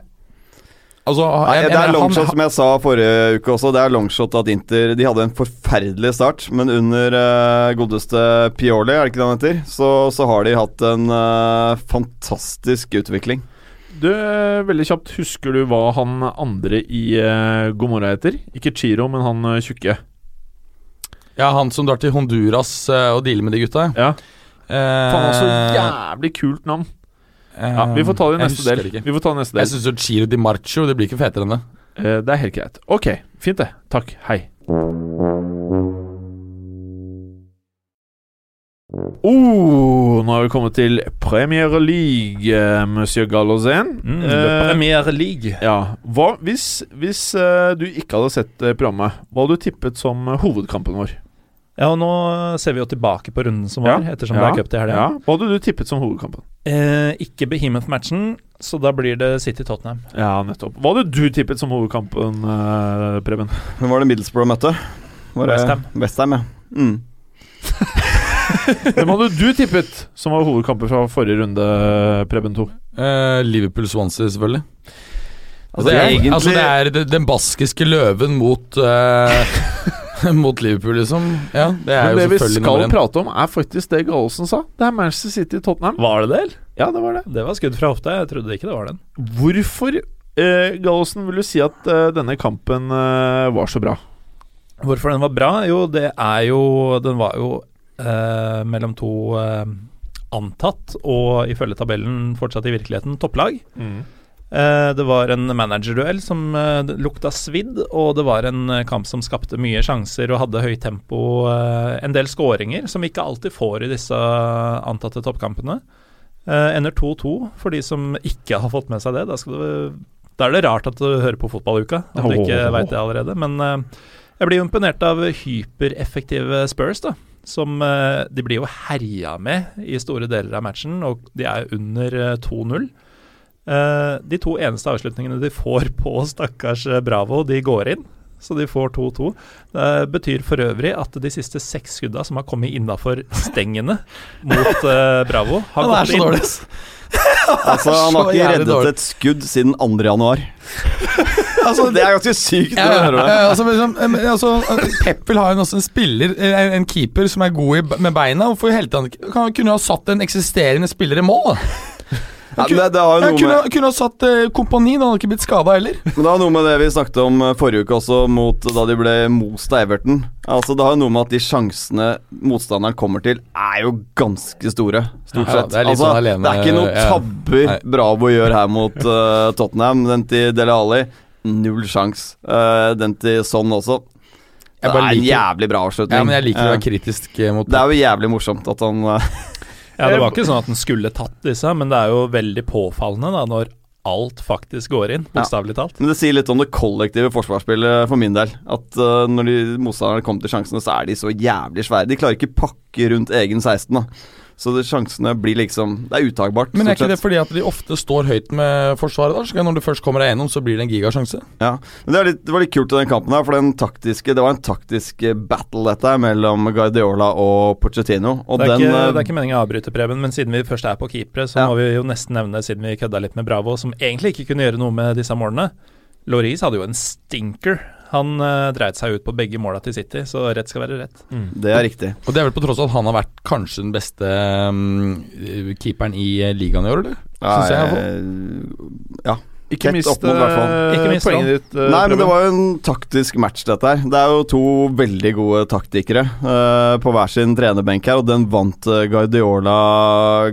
Altså, jeg, det er longshot, han, som jeg sa forrige uke også. Det er longshot at Inter De hadde en forferdelig start, men under uh, godeste Pioli, er det ikke det han heter, så, så har de hatt en uh, fantastisk utvikling. Du, veldig kjapt, husker du hva han andre i uh, Gomorra heter? Ikke Chiro, men han uh, tjukke. ja, han som drar til Honduras og dealer med de gutta. Ja. Eh, Faen, så jævlig kult navn. Ja, Vi får ta det i neste del. Vi får ta det i neste Jeg del. syns jo Chiro Di Marcio Det blir ikke fetere enn det. Eh, det er helt greit. Ok, fint det. Takk. Hei. Oh, nå har vi kommet til Premier League, eh, monsieur Gallosen. Mm, Eh, Premier League. ja, hva hvis, hvis eh, du ikke hadde sett eh, programmet, hva hadde du tippet som eh, hovedkampen vår? Ja, og nå ser vi jo tilbake på runden som var, ettersom det er cup til helga. Ja. Hva hadde du tippet som hovedkampen? Eh, ikke Behemoth-matchen, så da blir det City-Tottenham. Ja, nettopp. Hva hadde du tippet som hovedkampen, eh, Preben? Hvem var det Middlesbrough møtte? Westham. det- West Ham. West Ham, ja. Mm. Hvem hadde du tippet som var hovedkampen fra forrige runde, Preben 2? Eh, Liverpool-Swansea, selvfølgelig. Altså, det, er, egentlig- altså det er den baskiske løven mot eh, Mot Liverpool, liksom. Ja, det er Men jo det vi selvfølgelig skal nummer én. prate om, er faktisk det Gallosen sa. Det er Manchester City-Tottenham. Var det det? eller? Ja, det var det. Det var skudd fra hofta. Jeg trodde ikke det var den. Hvorfor, eh, Gallosen, vil du si at eh, denne kampen eh, var så bra? Hvorfor den var bra? Jo, det er jo Den var jo eh, mellom to eh, antatt, og ifølge tabellen fortsatt i virkeligheten, topplag. Eh, det var en managerduell som eh, lukta svidd, og det var en eh, kamp som skapte mye sjanser og hadde høyt tempo. eh, en del skåringer, som vi ikke alltid får i disse antatte toppkampene. Eh, ender 2-2 for de som ikke har fått med seg det. Da, du, da er det rart at du hører på fotballuka, at du ikke veit det allerede. Men eh, jeg blir jo imponert av hypereffektive Spurs, da. Som eh, De blir jo herja med i store deler av matchen, og de er under eh, 2-0. Eh, de to eneste avslutningene de får på stakkars eh, Bravo, de går inn. Så de får 2-2. Det betyr for øvrig at de siste seks skudda som har kommet innafor stengene mot eh, Bravo, har Han er så dårlig. ass. Altså, han har ikke reddet dårlig. et skudd siden 2. januar. Altså, Det er ganske sykt Ja, ja, ja, altså, liksom, eh, altså, eh, Pep vil ha en, også en spiller En, en keeper som er god i, med beina. Hvorfor han ikke- kan- Kunne ha satt en eksisterende spiller i mål. Da Ja, det, det har jo Jeg kunne, med, kunne ha satt eh, kompani, da hadde ikke blitt skada heller. men det har noe med det vi snakket om eh, forrige uke også, mot da de ble most av Everton. Altså Det har jo noe med at de sjansene motstanderen kommer til, er jo ganske store. Stort Ja, sett. det er altså, sånn alene- det er ikke noen ja. tabber Nei. Bravo gjør her mot uh, Tottenham. Den til Dele Alli, null sjans. Uh, den til Son også. Det er en liker- jævlig bra avslutning. Ja, men jeg liker å Eh, være kritisk eh, mot Det er jo jævlig morsomt at han eh, Ja, Det var ikke sånn at den skulle tatt disse, men det er jo veldig påfallende da når alt faktisk går inn, bokstavelig talt. Men det sier litt om det kollektive forsvarsspillet for min del. At uh, når de motstanderne kommer til sjansene, så er de så jævlig svære. De klarer ikke pakke rundt egen 16, da. Så det, sjansene blir liksom Det er utagbart. Men er ikke det fordi at de ofte står høyt med forsvaret? da? Så når du først kommer deg gjennom, så blir det en gigasjanse. Ja. Men det, er litt, det var litt kult i den kampen her, for den taktiske Det var en taktisk eh, battle, dette mellom Guardiola og Pochettino. Og Det er, den ikke, eh, det er ikke meningen å avbryte, Preben, men siden vi først er på keepere, så Ja. må vi jo nesten nevne, siden vi kødda litt med Bravo, som egentlig ikke kunne gjøre noe med disse målene. Loris hadde jo en stinker. Han uh, dreit seg ut på begge måla til City, så rett skal være rett. Det er riktig. Og det er vel på tross av at han har vært kanskje den beste um, keeperen i eh, ligaen i år, eller? Synes jeg iallfall. eh, ja. Ikke mist opp mot, i hvert fall. Ikke mist poenget ditt. Uh, Nei, men det var jo en taktisk match, dette her. Det er jo to veldig gode taktikere uh, på hver sin trenerbenk her, og den vant Guardiola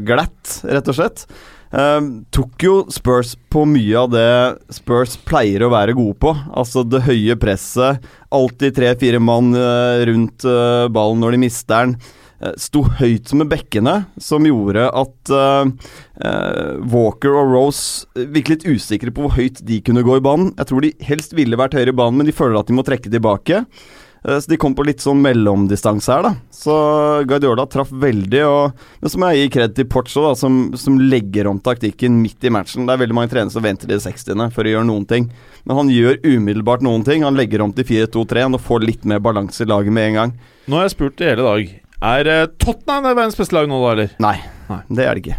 glatt, rett og slett. Eh, tok jo Spurs på mye av det Spurs pleier å være gode på. Altså det høye presset, alltid tre-fire mann eh, rundt eh, ballen når de mister den. Eh, Sto høyt med bekkene, som gjorde at Walker og Rose virket litt usikre på hvor høyt de kunne gå i banen. Jeg tror de helst ville vært høyere i banen, men de føler at de må trekke tilbake. Eh, Så de kom på litt sånn mellomdistanse her, da. Så Guardiola traff veldig, og Men så må jeg gi kred til Porcho, da, som, som legger om taktikken midt i matchen. Det er veldig mange trenere som venter til det 60. for å gjøre noen ting. Men han gjør umiddelbart noen ting. Han legger om til 4-2-3 og får litt mer balanse i laget med en gang. Nå har jeg spurt i hele dag. Er eh, Tottenham verdens beste lag nå, da, eller? Nei, Nei. det er det ikke.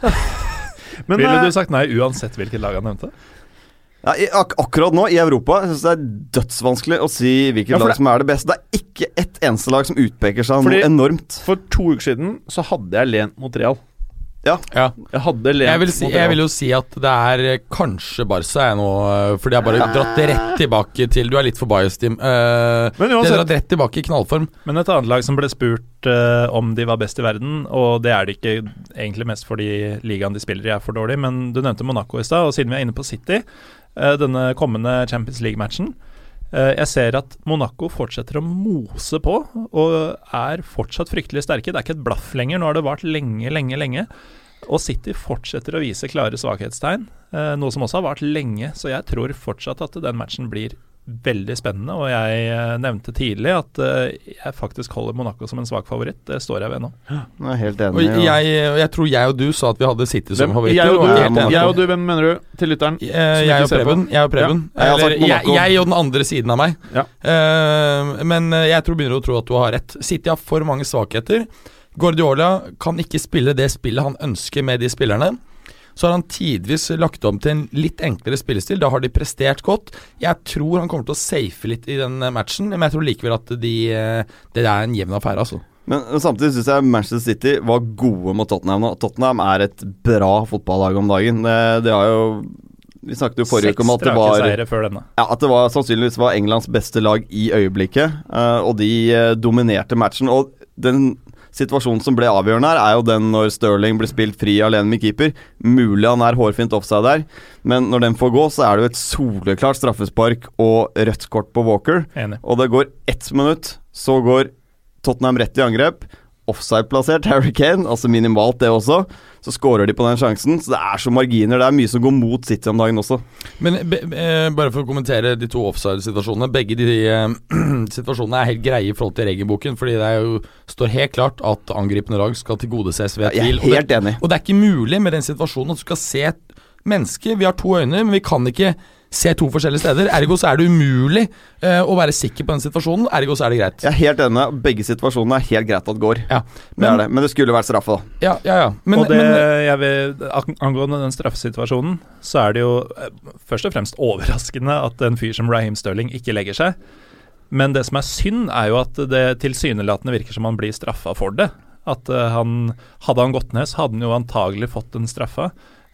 Men Ville eh, du sagt nei uansett hvilket lag han nevnte? Ja, i, ak akkurat nå, i Europa, jeg synes det er dødsvanskelig å si hvilket Ja, lag som er det beste. Det er ikke ett eneste lag som utpeker seg Fordi- noe enormt. for to uker siden så hadde jeg lent mot Real. Ja. Jeg hadde lent Jeg vil, si, mot jeg vil jo si at det er eh, kanskje Barca jeg nå, fordi jeg de har bare dratt det rett tilbake til Du er litt for biased, Tim. Uh, Men har uansett, dratt rett tilbake i knallform. Men et annet lag som ble spurt uh, om de var best i verden, og det er det ikke egentlig mest fordi ligaen de spiller i er for dårlig, men du nevnte Monaco i stad, og siden vi er inne på City, eh, denne kommende Champions League-matchen eh, Jeg ser at Monaco fortsetter å mose på, og er fortsatt fryktelig sterke. Det er ikke et blaff lenger, nå har det vart lenge, lenge, lenge. Og City fortsetter å vise klare svakhetstegn, eh, noe som også har vart lenge. Så jeg tror fortsatt at den matchen blir veldig spennende. Og jeg eh, nevnte tidlig at eh, jeg faktisk holder Monaco som en svak favoritt. Det står jeg ved nå. Jeg er helt enig. Og jeg, jeg tror jeg og du sa at vi hadde City som hvem, favoritter. jeg, og du, helt jeg og du, hvem mener du? Til lytteren. Eh, jeg og. Preben. Jeg og Preben. Ja, jeg Eller jeg, jeg og den andre siden av meg. Ja. Uh, men jeg tror begynner å tro at du har rett. City har for mange svakheter. Guardiola kan ikke spille det spillet han ønsker med de spillerne. Så har han tidvis lagt om til en litt enklere spillestil. Da har de prestert godt. Jeg tror han kommer til å safe litt i den eh, matchen, men jeg tror likevel at de, eh, det er en jevn affære, altså. Men, samtidig syns jeg Manchester City var gode mot Tottenham nå. Tottenham er et bra fotballag om dagen. Det, det har jo Vi snakket jo forrige uke om at det var før denne. Ja, At det var sannsynligvis var Englands beste lag i øyeblikket, eh, og de dominerte matchen. Og den situasjonen som ble avgjørende her, er jo den når Sterling blir spilt fri alene med keeper. Mulig han er hårfint offside der, men når den får gå, så er det jo et soleklart straffespark og rødt kort på Walker. Enig. Og det går ett minutt, så går Tottenham rett i angrep. Offside-plassert Harry Kane, altså minimalt det også. Så skårer de på den sjansen. Så det er så marginer. Det er mye som går mot City om dagen også. Men be, be, bare for å kommentere de to offside-situasjonene. Begge de eh, situasjonene er helt greie i forhold til regelboken, fordi det er jo, står helt klart at angripende lag skal tilgodeses ved Jeg tvil. er Og det, helt enig. og det er ikke mulig med den situasjonen at du skal se et menneske. Vi har to øyne, men vi kan ikke se to forskjellige steder. Ergo så er det umulig eh, å være sikker på den situasjonen. Ergo så er det greit. Jeg er helt enig. Begge situasjonene er helt greit at går. Ja, Det men, er det. Men det skulle vært straffe, da. ja, ja, ja. Men, og det, men jeg vil, angående den straffesituasjonen, så er det jo eh, først og fremst overraskende at en fyr som Raheem Sterling ikke legger seg. Men det som er synd, er jo at det tilsynelatende virker som han blir straffa for det. At eh, han Hadde han gått ned, så hadde han jo antagelig fått den straffa.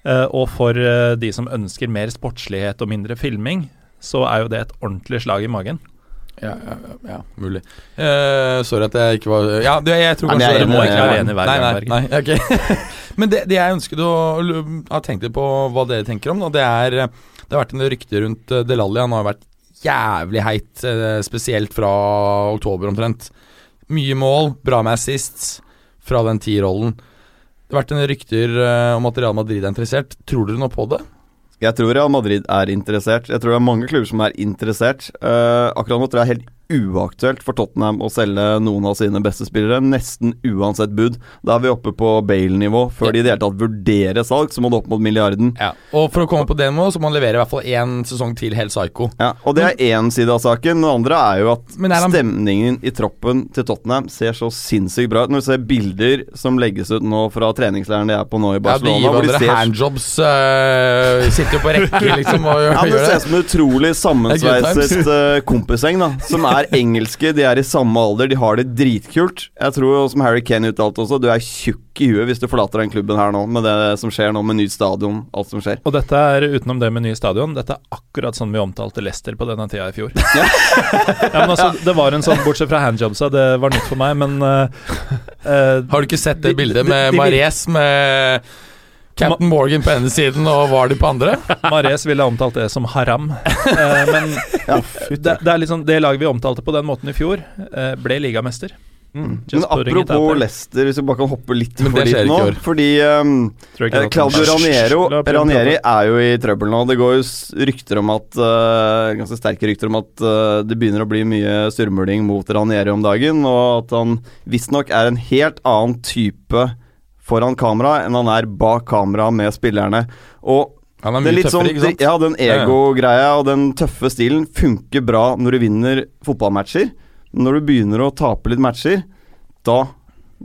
Eh, og for eh, de som ønsker mer sportslighet og mindre filming, så er jo det et ordentlig slag i magen. ja, ja, ja, mulig. Uh, sorry at jeg ikke var Ja, det, jeg tror kanskje Du må ikke være enig hver gang. nei, nei, okay. Men det, det jeg ønsket å ha tenkt litt på hva dere tenker om, og det er Det har vært en rykte rundt Delali. Han har vært jævlig heit, spesielt fra oktober omtrent. Mye mål, bra med assists fra den T-rollen. Det har vært en rykter eh, om at Real Madrid er interessert. Tror dere noe på det? Jeg tror Real Madrid er interessert. Jeg tror det er mange klubber som er interessert. Uh, akkurat nå tror jeg helt uaktuelt for Tottenham å selge noen av sine beste spillere, nesten uansett bud. Da er vi oppe på Bale-nivå. Før de i det hele tatt vurderer salg, så må det opp mot milliarden. Ja. Og for å komme på det nivået, så må han levere i hvert fall én sesong til helt psycho. Ja, og det er én side av saken. Den andre er jo at er han- stemningen i troppen til Tottenham ser så sinnssykt bra ut. Når du ser bilder som legges ut nå fra treningsleiren de er på nå i Barcelona Ja, de gir hverandre ser handjobs, øh, sitter jo på rekke, liksom, og Ja, Det ser ut som en utrolig sammensveiset uh, kompisgjeng, da. Som er engelske, de er i samme alder, de har det dritkult. Jeg tror, som Harry Kane uttalte også, du er tjukk i huet hvis du forlater den klubben her nå, med det som skjer nå med ny stadion, alt som skjer. Og dette er utenom det med ny stadion, dette er akkurat sånn vi omtalte Leicester på denne tida i fjor. ja, men altså, Det var en sånn, bortsett fra handjobsa, det var nytt for meg, men uh, uh, Har du ikke sett det De- bildet de- med Mares med Captain Morgan på ene siden og Vardy på andre? Mares ville omtalt det som haram. Eh, men det, det er liksom det laget vi omtalte på den måten i fjor, eh, ble ligamester. Mm. Men putting apropos. Leicester, hvis vi bare kan hoppe litt Men for dit nå. Fordi um, Eh, Claudio Raniero Ranieri er jo i trøbbel nå. Det går jo rykter om at uh, Ganske sterke rykter om at uh, det begynner å bli mye surmuling mot Ranieri om dagen, og at han visstnok er en helt annen type foran kamera enn han er bak kamera med spillerne. Og Han er mye tøffere, sånn, tøffere, ikke sant? Ja, den ego-greia og den tøffe stilen funker bra når du vinner fotballmatcher. Når du begynner å tape litt matcher, da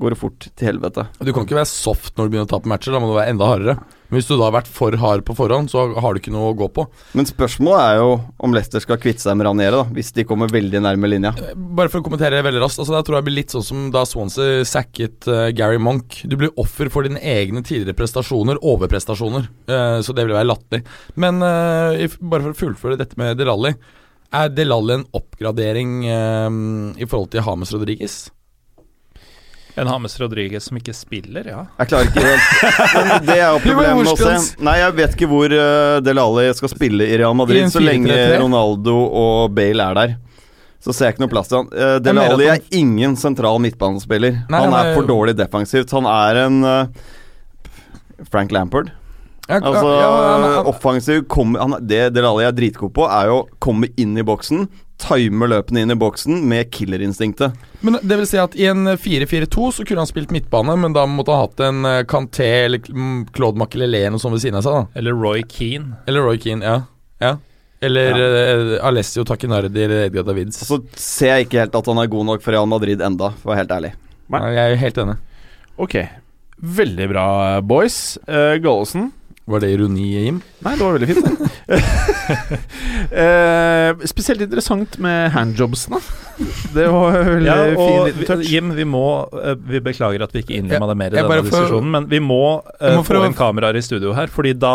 går det fort til helvete. Du kan ikke være soft når du begynner å tape matcher, da må du være enda hardere. Men hvis du da har vært for hard på forhånd, så har du ikke noe å gå på. Men spørsmålet er jo om Leicester skal kvitte seg med Raniere, da, hvis de kommer veldig nærme linja. Bare for å kommentere veldig raskt. Altså, jeg tror jeg blir litt sånn som da Swansea sacket uh, Gary Monk. Du blir offer for dine egne tidligere prestasjoner, overprestasjoner. Uh, så det vil være latterlig. Men uh, bare for å fullføre dette med Delali. Er Delali en oppgradering eh, i forhold til Hames Rodriguez? En Hames Rodriguez som ikke spiller, ja. Jeg klarer ikke helt Men det er jo problemet med å se. Nei, jeg vet ikke hvor uh, Del Alli skal spille i Real Madrid så lenge Ronaldo og Bale er der. Så ser jeg ikke noe plass til han. Uh, Del Alli er ingen sentral midtbanespiller. Nei, han er for dårlig defensivt. Han er en uh, Frank Lampard. Altså, offensiv kommer, han, Det Del Alli er dritgod på, er jo å komme inn i boksen, time løpene inn i boksen med killerinstinktet. Men det vil si at i en 4-4-2 så kunne han spilt midtbane, men da måtte han hatt en Canté Kanté eller mm, Claude Makelele eller noe sånt ved siden av seg. da Eller Roy Keane. Eller Roy Keane, ja. ja. Eller eh, Alessio Takinardi eller Edgar Davids. Så ser jeg ikke helt at han er god nok for Real Madrid enda, for å være helt ærlig. Nei. Nei, jeg er helt enig. Ok. Veldig bra, boys. Uh, Gallosen. Var det ironi, Jim? Nei, det var veldig fint. Eh, spesielt interessant med handjobsene. Det var veldig Ja, fin liten touch. Jim, vi må eh, Vi beklager at vi ikke innlemma det mer i denne får- diskusjonen, men vi må, uh, må få inn kameraer i studio her. Fordi da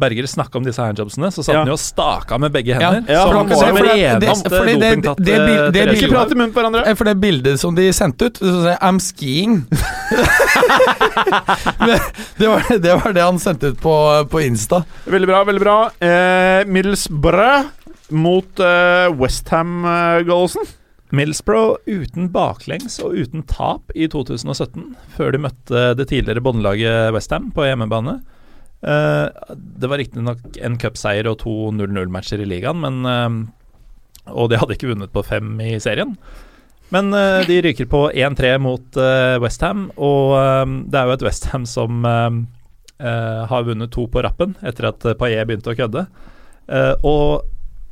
Berger snakka om disse handjobsene, så satt Ja. han jo og staka med begge hender. ja, som for han- var for det- den det- eneste fordi det- det det Ikke prate prat i munnen på hverandre! For det bildet som de sendte ut, så sier jeg 'I'm skiing'. Det, var, det var det han sendte ut på, på Insta. Veldig bra, veldig bra. Eh, Middlesbrough mot eh, Westham-goalsen. Gallosen. Middlesbrough uten baklengs og uten tap i 2017, før de møtte det tidligere båndlaget Westham på hjemmebane. Eh, det var riktignok en cupseier og to 0-0-matcher i ligaen, men eh, Og de hadde ikke vunnet på fem i serien. Men uh, de ryker på 1-3 mot uh, Westham, og eh, det er jo et Westham som eh, eh, har vunnet to på rappen etter at Paillet begynte å kødde. Uh, og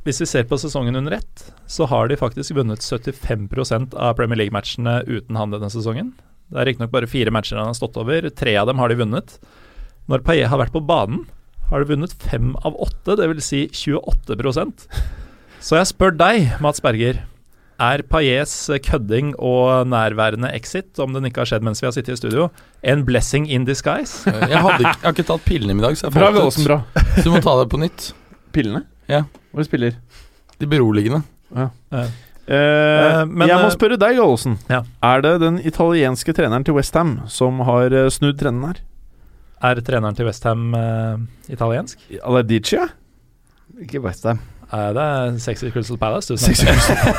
hvis vi ser på sesongen under ett, så har de faktisk vunnet 75% av Premier League-matchene uten han denne sesongen. Det er riktignok bare fire matcher han har stått over. Tre av dem har de vunnet. Når Paillet har vært på banen, har de vunnet fem av åtte, dvs. Si 28% Så jeg spør deg, Mats Berger. Er Paillets kødding og nærværende exit, om den ikke har skjedd mens vi har sittet i studio, en blessing in disguise? Jeg, hadde, ikke- jeg har ikke tatt pillene i dag, så jeg Bra, falt bra. Så du må ta det på nytt. Pillene? Ja. Hva spiller? De beroligende. Ja. Uh, men, jeg må eh, spørre deg, Gallosen. Ja. Er det den italienske treneren til Westham som har eh, snudd trenden her? Er treneren til Westham uh, italiensk? Aladicia? Ikke Westham. Uh, det er Sexy Crystal Palace. Du Sexy.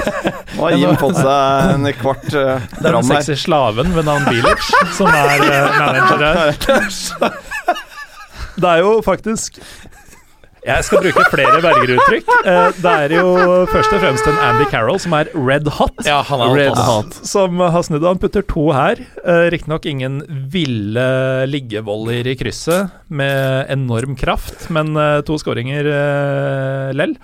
Nå har Jim fått seg en kvart uh, Det er den sexy slaven ved navn Bilic som er uh, manager her. Det er jo faktisk Jeg skal bruke flere Berger-uttrykk. Eh, det er jo først og fremst en Andy Carroll som er red hot. Ja, han er Red hot. Som har snudd. Han putter to her. Uh, Riktignok ingen ville liggevoller i krysset med enorm kraft, men eh, to skåringer lell.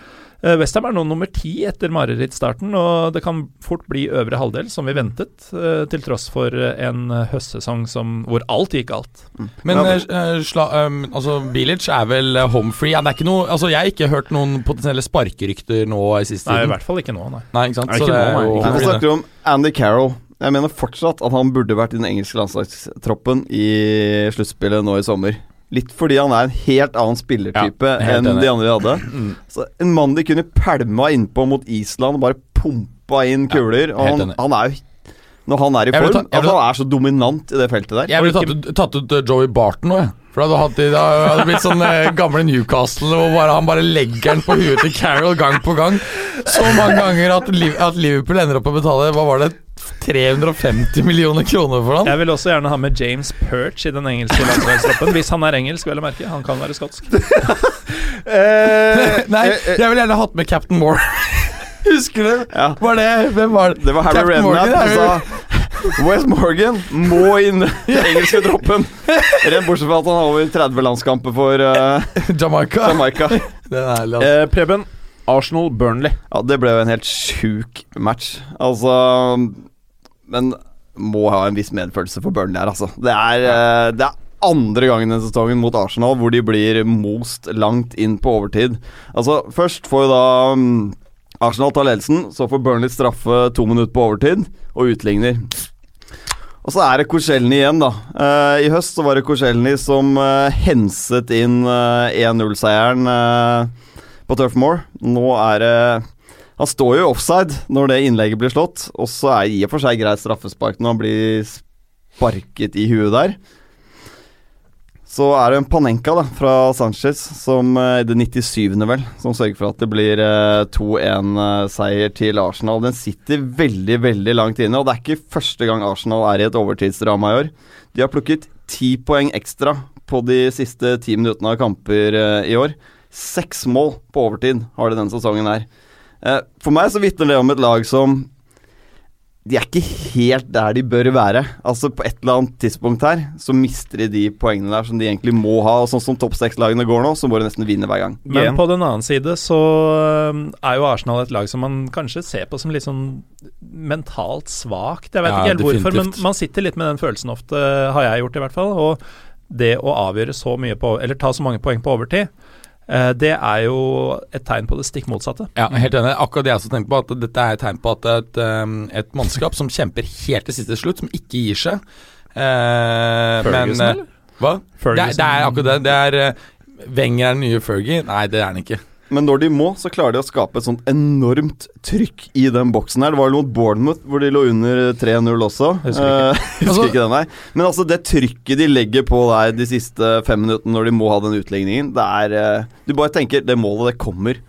Uh, Westham er nå nummer ti etter marerittstarten, og det kan fort bli øvre halvdel, som vi ventet, eh, til tross for en høstsesong som, hvor alt gikk galt. Men Ja. uh, sla, um, altså, Bilic er vel eh, home free. Ja, det er ikke noe, altså, jeg har ikke hørt noen potensielle sparkerykter nå i siste Nei, i hvert fall ikke nå, nei. Nei, ikke sant? Nei, Så ikke det nå, er jo Nei, Nå snakker vi om Andy Carroll. Jeg mener fortsatt at han burde vært i den engelske landslagstroppen i sluttspillet nå i sommer. Litt fordi han er en helt annen spillertype Ja, helt enn enig. de andre de hadde. Mm. Så En mann de kunne pælma innpå mot Island og bare pumpa inn kuler. og han, han er jo Når han er i form, ta- jeg vil han er så dominant i det feltet der. Jeg ville tatt, tatt ut eh, Joey Barton nå, jeg. For da hadde, det- hadde blitt sånn eh, gamle Newcastle hvor bare, han bare legger den på huet til Carroll gang på gang. Så mange ganger at, at Liverpool ender opp med å betale Hva var det 350 millioner kroner for han? Jeg vil også gjerne ha med James Perch i den engelske landslagstroppen. Hvis han er engelsk, vel å merke. Han kan være skotsk. Eh, Nei, eh, eh, jeg vil gjerne ha hatt med Captain Moore. Husker du? Ja. Var det Hvem var det? Det var Harry Redknapp som sa West Morgan må inn i den engelske troppen. Rent bortsett fra at han har over 30 landskamper for uh, Jamaica. Jamaica. Det er ærlig, altså. eh, Preben, Arsenal-Burnley. Ja, det ble jo en helt sjuk match. Altså Men må ha en viss medfølelse for Burnley her, altså. Det er, eh, det er andre gangen denne sesongen mot Arsenal hvor de blir most langt inn på overtid. Altså, først får jo da mm, Arsenal ta ledelsen, så får Burnley straffe to minutter på overtid, og utligner. Og så er det Korselny igjen, da. Eh, I høst så var det Korselny som eh, henset inn eh, 1-0-seieren eh, på Turfmore. Nå er det Han står jo offside når det innlegget blir slått, og så er det i og for seg greit straffespark når han blir sparket i huet der. Så er det en Panenka da, fra Sanchez, som i det 97. vel, som sørger for at det blir eh, 2-1-seier til Arsenal. Den sitter veldig, veldig langt inne, og det er ikke første gang Arsenal er i et overtidsdrama i år. De har plukket ti poeng ekstra på de siste ti minuttene av kamper eh, i år. Seks mål på overtid har de denne sesongen her. Eh, for meg så vitner det om et lag som de er ikke helt der de bør være. Altså På et eller annet tidspunkt her så mister de de poengene der som de egentlig må ha. Og sånn som topp seks-lagene går nå, så må de nesten vinne hver gang. Men på den annen side så er jo Arsenal et lag som man kanskje ser på som litt sånn mentalt svakt. Jeg vet Ja, ikke helt hvorfor, men man sitter litt med den følelsen ofte, har jeg gjort i hvert fall. Og det å avgjøre så mye på Eller ta så mange poeng på overtid, det er jo et tegn på det stikk motsatte. Ja, helt enig. Akkurat det jeg også tenker på, at dette er et tegn på at et, um, et mannskap som kjemper helt til siste slutt, som ikke gir seg. Eh, men Ferguson, eh, eller? Hva? Det, er- det er akkurat det. Det er uh, Wenger er den nye Fergie. Nei, det er han ikke. Men når de må, så klarer de å skape et sånt enormt trykk i den boksen her. Det var mot Bournemouth hvor de lå under 3-0 også. Husker ikke. Eh, husker Altså- ikke den, nei. Men altså, det trykket de legger på der de siste fem minuttene når de må ha den utligningen, det er eh, Du bare tenker det målet, det kommer.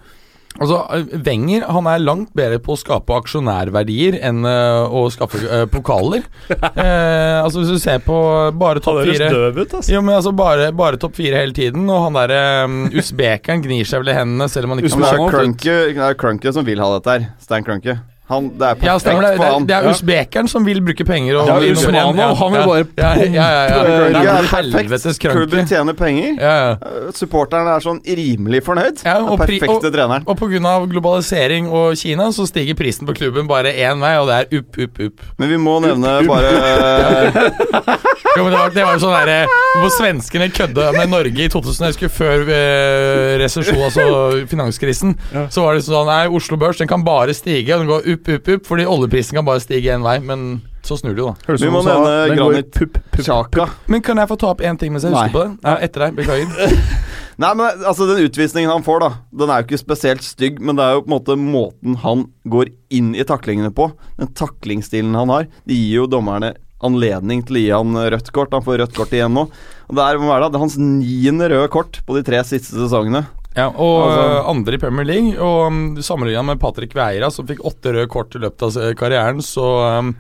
Altså, eh, Wenger han er langt bedre på å skape aksjonærverdier enn uh, å skaffe uh, pokaler. uh, altså Hvis du ser på bare topp fire altså. Men altså Bare, bare topp fire hele tiden, og han derre um, usbekeren gnir seg vel i hendene selv om han ikke Men kan. Crunky, det er Crunky som vil ha dette her. Stan Crunky. Han, det er Ja, perfekt stemmer det. er, det er Ja. usbekeren som vil bruke penger. Og Ja, Usmano, ja. han vil bare ja, ja, ja, ja. Det er er perfekt. Klubben tjener penger. Ja, ja. Uh, Supporteren er sånn rimelig fornøyd. Ja, og perfekte treneren. Og pga. globalisering og Kina så stiger prisen på klubben bare én vei, og det er upp, upp, upp. Men vi må nevne bare uh, Jo, men det, var, det var jo sånn der, Hvor svenskene kødda med Norge i 2000, jeg husker før eh, resesjon, altså finanskrisen. Ja. Så var det sånn Nei, Oslo Børs den kan bare stige, og den går upp, upp, upp, fordi oljeprisen kan bare stige én vei. Men så snur det jo, da. Vi må sa, nevne Granit pup, pup, pup. Men kan jeg få ta opp én ting mens jeg Nei. husker på det? Ja, etter deg, beklager. Nei, men altså Den utvisningen han får, da Den er jo ikke spesielt stygg, men det er jo på en måte måten han går inn i taklingene på. Den taklingsstilen han har. Det gir jo dommerne anledning til å gi han rødt kort. Han får rødt kort igjen nå. Og Det er, hva er det? det er hans niende røde kort på de tre siste sesongene. Ja, og Altså- øh, andre i Premier League. Og um, sammenligna med Patrick Vieira, som fikk åtte røde kort i løpet av karrieren, så um,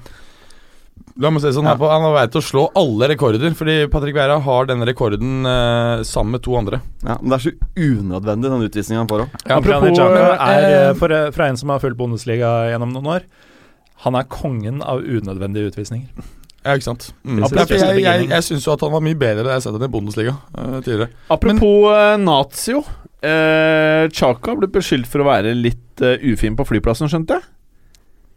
La meg si sånn, her på, Han har vei til å slå alle rekorder, fordi Patrick Vieira har denne rekorden øh, sammen med to andre. Ja, Men det er så unødvendig, den utvisningen han får òg. Ja, Apropos er, eh, eh, for, fra en som har fulgt Bundesliga gjennom noen år, han er kongen av unødvendige utvisninger. Ja, ikke sant. Mm. Mm. Jeg jeg, jeg, jeg syns jo at han var mye bedre da jeg har sett ham i Bundesliga uh, tidligere. Apropos eh, Nazio. Uh, Chaka ble beskyldt for å være litt uh, ufin på flyplassen, skjønte jeg.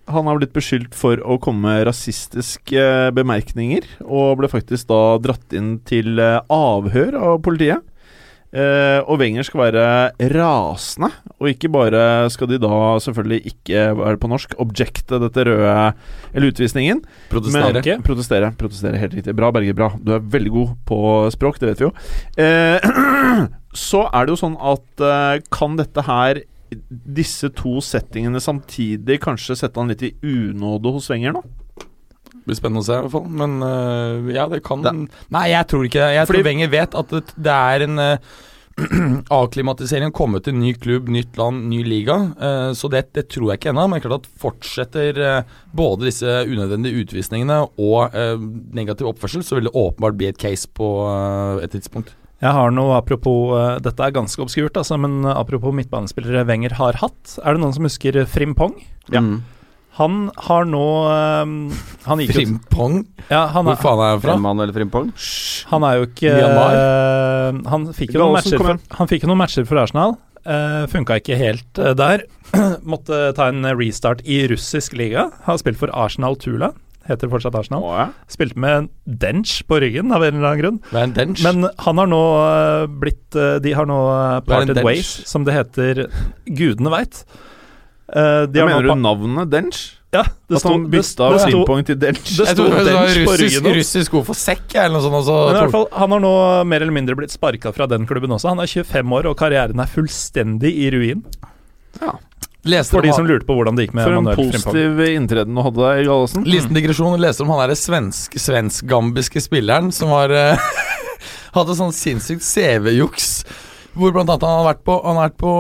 Han har blitt beskyldt for å komme med rasistiske eh, bemerkninger, og ble faktisk da dratt inn til eh, avhør av politiet. Eh, og Wenger skal være rasende, og ikke bare skal de da selvfølgelig ikke være på norsk objecte dette røde eller utvisningen. Protestere. Men, protestere. Protestere, helt riktig. Bra, Berger. Bra. Du er veldig god på språk, det vet vi jo. Eh, så er det jo sånn at eh, kan dette her disse to settingene samtidig kanskje sette han litt i unåde hos Wenger nå? Blir spennende å se, i hvert fall. Men uh, ja, det kan Det- Nei, jeg tror ikke det. Jeg Fordi- tror Wenger vet at det, det er en uh, Akklimatisering, komme til ny klubb, nytt land, ny liga. Uh, så det, det tror jeg ikke ennå. Men klart at fortsetter eh, både disse unødvendige utvisningene og eh, negativ oppførsel, så vil det åpenbart bli et case på eh, et tidspunkt. Jeg har noe apropos eh, Dette er ganske obskurt, altså, men apropos midtbanespillere Wenger har hatt. Er det noen som husker Frimpong? Ja. Mm. Han har nå um, Han gikk jo Frimpong? ja, han, Hvor er, faen er han fra? Emmanuel Frimpong. han er jo ikke eh, Han fikk jo for, han fikk jo noen matcher for Arsenal. Uh, Funka ikke helt uh, der. Måtte ta en restart i russisk liga. Har spilt for Arsenal Tula. heter fortsatt Arsenal. Oh, ja. Spilte med Dench på ryggen, av en eller annen grunn. Hva er en dench. Men han har nå eh, blitt eh, De har nå eh, parted ways, som det heter. Gudene veit. Uh, Da mener du navnet Dench? Ja, det At han bytta Slimpoeng til Dench? det sto Dench på ryggen. hans. russisk ord for sekk, eller noe sånt. Også, Men i hvert fall, Han har nå mer eller mindre blitt sparka fra den klubben også. Han er 25 år, og karrieren er fullstendig i ruin. leste For de som lurte på hvordan det gikk med For en Manuel Frimpong. positiv inntreden du hadde i Gallosen. Liten digresjon. Jeg leste om han derre svensk, svensk-gambiske spilleren som var eh, Hadde sånn sinnssykt CV-juks. Hvor blant annet han har vært på, han har vært på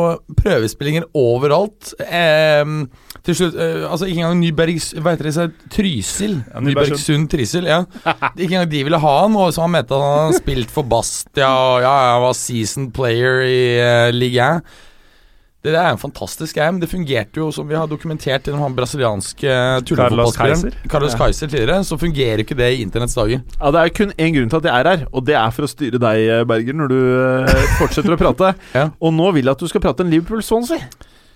prøvespillinger overalt. Eh, til slutt eh, Altså ikke engang Nybergs... Hva heter det? seg? Trysil? Ja, Nybergsund. Trysil, ja. Ikke engang de ville ha han, og så han mente han hadde spilt for Bastia, og ja, han var season player i uh, Ligue 1. Det er en fantastisk game. Det fungerte jo som vi har dokumentert gjennom han brasilianske tullefotballspilleren Carlos Kaiser tidligere. Så fungerer ikke det i internetts dager. Ja, Det er kun én grunn til at jeg er her, og det er for å styre deg, Berger, når du eh, fortsetter å prate. Ja. Og nå vil jeg at du skal prate en Liverpool-Swansea.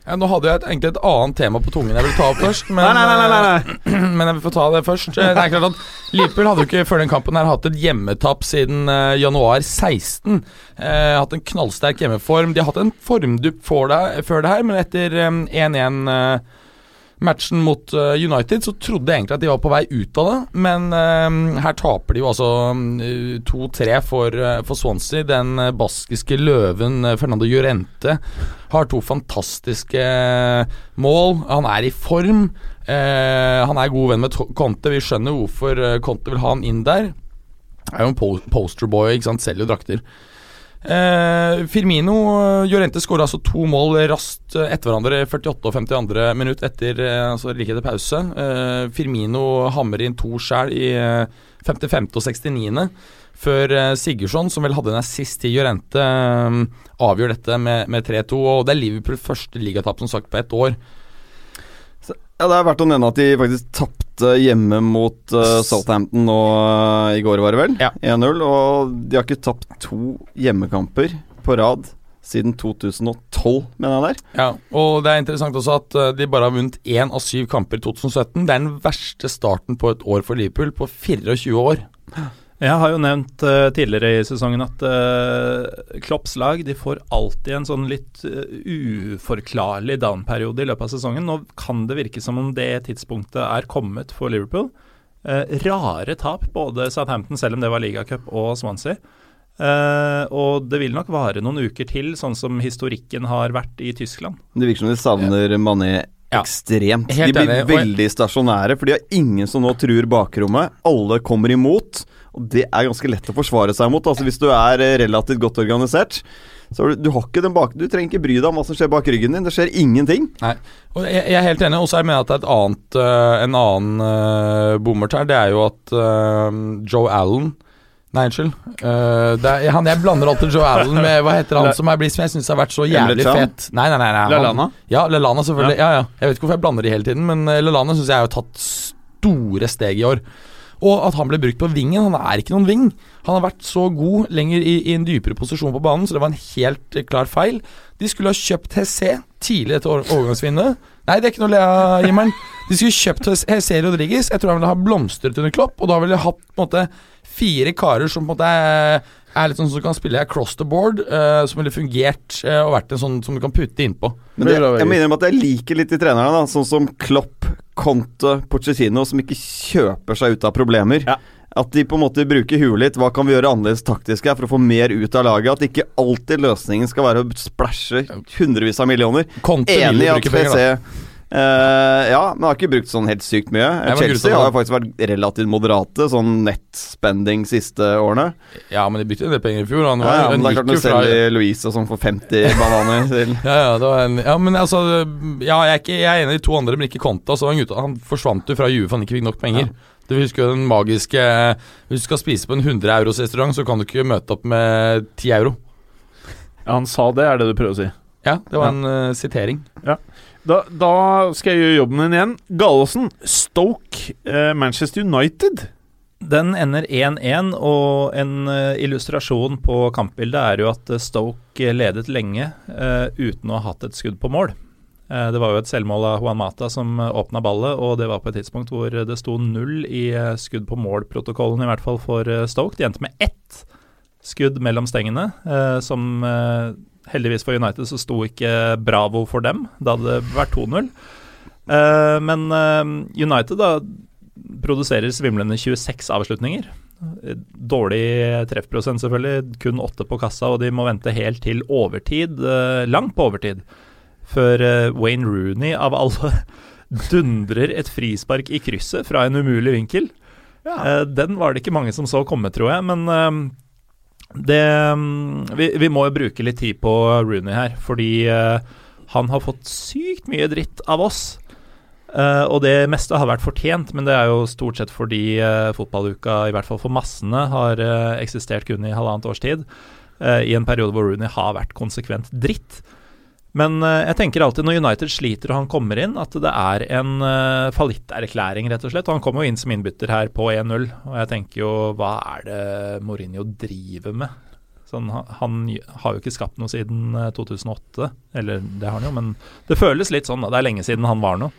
Ja, nå hadde jeg et, egentlig et annet tema på tungen jeg ville ta opp først, men, Nei, nei, nei, nei, eh, men jeg vil få ta det først. Eh, Det er klart at Liverpool hadde jo ikke før den kampen her hatt et hjemmetapp siden uh, januar 16. Uh, hatt en knallsterk hjemmeform. De har hatt en formdupp for deg før det her, men etter eh, 1-1 eh, matchen mot eh, United, så trodde jeg egentlig at de var på vei ut av det. Men uh, her taper de jo altså eh, 2-3 for, eh, for Swansea. Den baskiske løven Fernando Llorente har to fantastiske mål. Han er i form. Uh, han er god venn med Conte. Vi skjønner hvorfor Conte vil ha han inn der. Er jo en po posterboy, ikke sant. Selger jo drakter. Eh, Firmino Jorente Llorente skåra altså to mål raskt eh, etter hverandre 48 og 52 minutt etter eh, altså like etter pause. Eh, Firmino hamrer inn to skjær i eh, 55. og 69. Før eh, Sigurdsson, som vel hadde en assist til Llorente, eh, avgjør dette med, med 3-2. Og det er Liverpools første ligatap som sagt på ett år. Ja, Det er verdt å nevne at de faktisk tapte hjemme mot uh, Southampton nå uh, i går, var det vel? Ja. 1-0. Og de har ikke tapt to hjemmekamper på rad siden 2012, mener jeg der. Ja, og det er interessant også at uh, de bare har vunnet én av syv kamper i 2017. Det er den verste starten på et år for Liverpool på 24 år. Jeg har jo nevnt uh, tidligere i sesongen at uh, Klopps lag de får alltid en sånn litt uh, uforklarlig down-periode i løpet av sesongen. Nå kan det virke som om det tidspunktet er kommet for Liverpool. Rare tap, både Southampton, selv om det var ligacup, og Swansea. Uh, og det vil nok vare noen uker til, sånn som historikken har vært i Tyskland. Det virker som de savner Mané Ja. ekstremt. Helt de blir veldig stasjonære, for de har ingen som nå truer bakrommet. Alle kommer imot, og det er ganske lett å forsvare seg mot. Altså Hvis du er eh, relativt godt organisert. Så du, du har ikke den bak Du trenger ikke bry deg om hva som skjer bak ryggen din. Det skjer ingenting. Nei, Og jeg, jeg er helt enig, og så mener jeg at det er et annet, eh, en annen uh, bommert her. Det er jo at uh, Joe Allen Nei, unnskyld. Uh, er, han, jeg blander alltid Joe Allen med Hva heter han som er blitt som jeg syns har vært så jævlig fet? Nei, nei, nei. nei han- Lallana? Ja, Lelana selvfølgelig. Ja. ja, Jeg vet ikke hvorfor jeg blander de hele tiden, men Lelana syns jeg har tatt store steg i år. Og at han ble brukt på vingen. Han er ikke noen ving. Han har vært så god lenger i, i en dypere posisjon på banen, så det var en helt eh, klar feil. De skulle ha kjøpt Hesse tidlig etter over- overgangsvinduet. Nei, det er ikke noe å le av, Jimmeren. De skulle kjøpt Hesse Rodriguez. Jeg tror han ville ha blomstret under Klopp, og da ville de hatt på en måte fire karer som på en måte er, litt sånn som kan spille across the board, uh, som ville fungert uh, og vært en sånn som du kan putte innpå. Men det, jeg mener om at jeg liker litt de trenerne, da sånn som Klopp, Conte, Pochettino, som ikke kjøper seg ut av problemer. Ja. At de på en måte bruker huet litt. Hva kan vi gjøre annerledes taktisk her for å få mer ut av laget? At ikke alltid løsningen skal være å splæsje hundrevis av millioner. Conte Enig i at. PC eh, Ja, men har ikke brukt sånn helt sykt mye. Nei, Chelsea har jo faktisk vært relativt moderate, sånn nettspending siste årene. Ja, men de byttet en del penger i fjor. Han, Ja, var, ja, men det er klart Når du fra selger Louise og sånn for 50 bananer til ja, ja, det var en, ja, men altså Ja, jeg er, ikke, jeg er enig i de to andre, men ikke Konta. Altså, han, han forsvant jo fra Juve for han ikke fikk nok penger. Du husker jo den magiske Hvis du skal spise på en 100 euros restaurant, så kan du ikke møte opp med 10 euro. Ja, han sa det, er det du prøver å si. Ja, det var en uh, sitering. Da, da skal jeg gjøre jobben din igjen. Gallosen, Stoke, eh, Manchester United. Den ender 1-1, og en eh, illustrasjon på kampbildet er jo at eh, Stoke ledet lenge eh, uten å ha hatt et skudd på mål. Eh, Det var jo et selvmål av Juan Mata som åpna ballet, og det var på et tidspunkt hvor det sto null i eh, skudd på mål-protokollen, i hvert fall for eh, Stoke. De endte med ett skudd mellom stengene, eh, som eh, heldigvis for United så sto ikke Bravo for dem. Da hadde det vært 2-0. Uh, men uh, United da produserer svimlende 26 avslutninger. Eh, Dårlig treffprosent, selvfølgelig. Kun åtte på kassa, og de må vente helt til overtid, uh, langt på overtid, før eh, Wayne Rooney, av alle, dundrer et frispark i krysset fra en umulig vinkel. Eh, Den var det ikke mange som så komme, tror jeg, men eh, det mm, vi, vi må jo bruke litt tid på Rooney her, fordi eh, han har fått sykt mye dritt av oss. Uh, og det meste har vært fortjent, men det er jo stort sett fordi uh, fotballuka, i hvert fall for massene, har uh, eksistert kun i halvannet års tid. I en periode hvor Rooney har vært konsekvent dritt. Men eh, jeg tenker alltid når United sliter og han kommer inn, at det er en uh, fallitterklæring, rett og slett. Og han kommer jo inn som innbytter her på 1-0, og jeg tenker jo hva er det Mourinho driver med? Sånn, han, har jo ikke skapt noe siden eh, 2008, eller det har han jo, men det føles litt sånn. Det er lenge siden han var noe.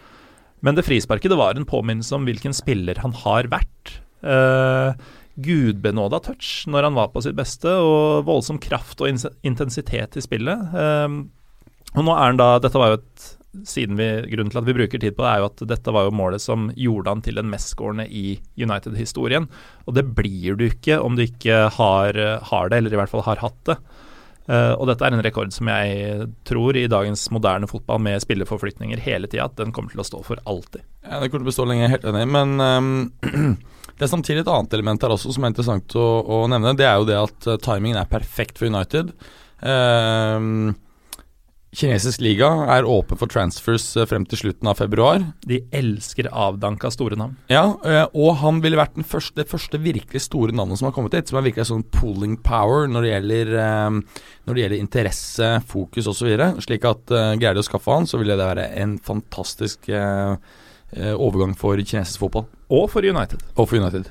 Men det frisparket det var en påminnelse om hvilken spiller han har vært. Uh, Gudbenåda touch når han var på sitt beste, og voldsom kraft og intensitet i spillet. Eh, og nå er han da Dette var jo et siden vi, Grunnen til at vi bruker tid på det, er jo at dette var jo målet som gjorde han til den mestskårende i United-historien. Og det blir du ikke om du ikke har, har det, eller i hvert fall har hatt det. Uh, og dette er en rekord som jeg tror i dagens moderne fotball med spillerforflytninger hele tida, at den kommer til å stå for alltid. Ja, Det kommer til å bestå lenge, helt enig. Men um, det er samtidig et annet element her også som er interessant å, å nevne. Det er jo det at eh, timingen er perfekt for United. Ehm, kinesisk liga er åpen for transfers eh, frem til slutten av februar. De elsker avdanka store navn. Ja, eh, og han ville vært den første, det første virkelig store navnet som har kommet hit. Som er virkelig sånn pooling power når det gjelder, ehm, når det gjelder interesse, fokus osv. Slik at greier de å skaffe han, så ville det være en fantastisk eh, eh, overgang for kinesisk fotball. Og for United. Og for United.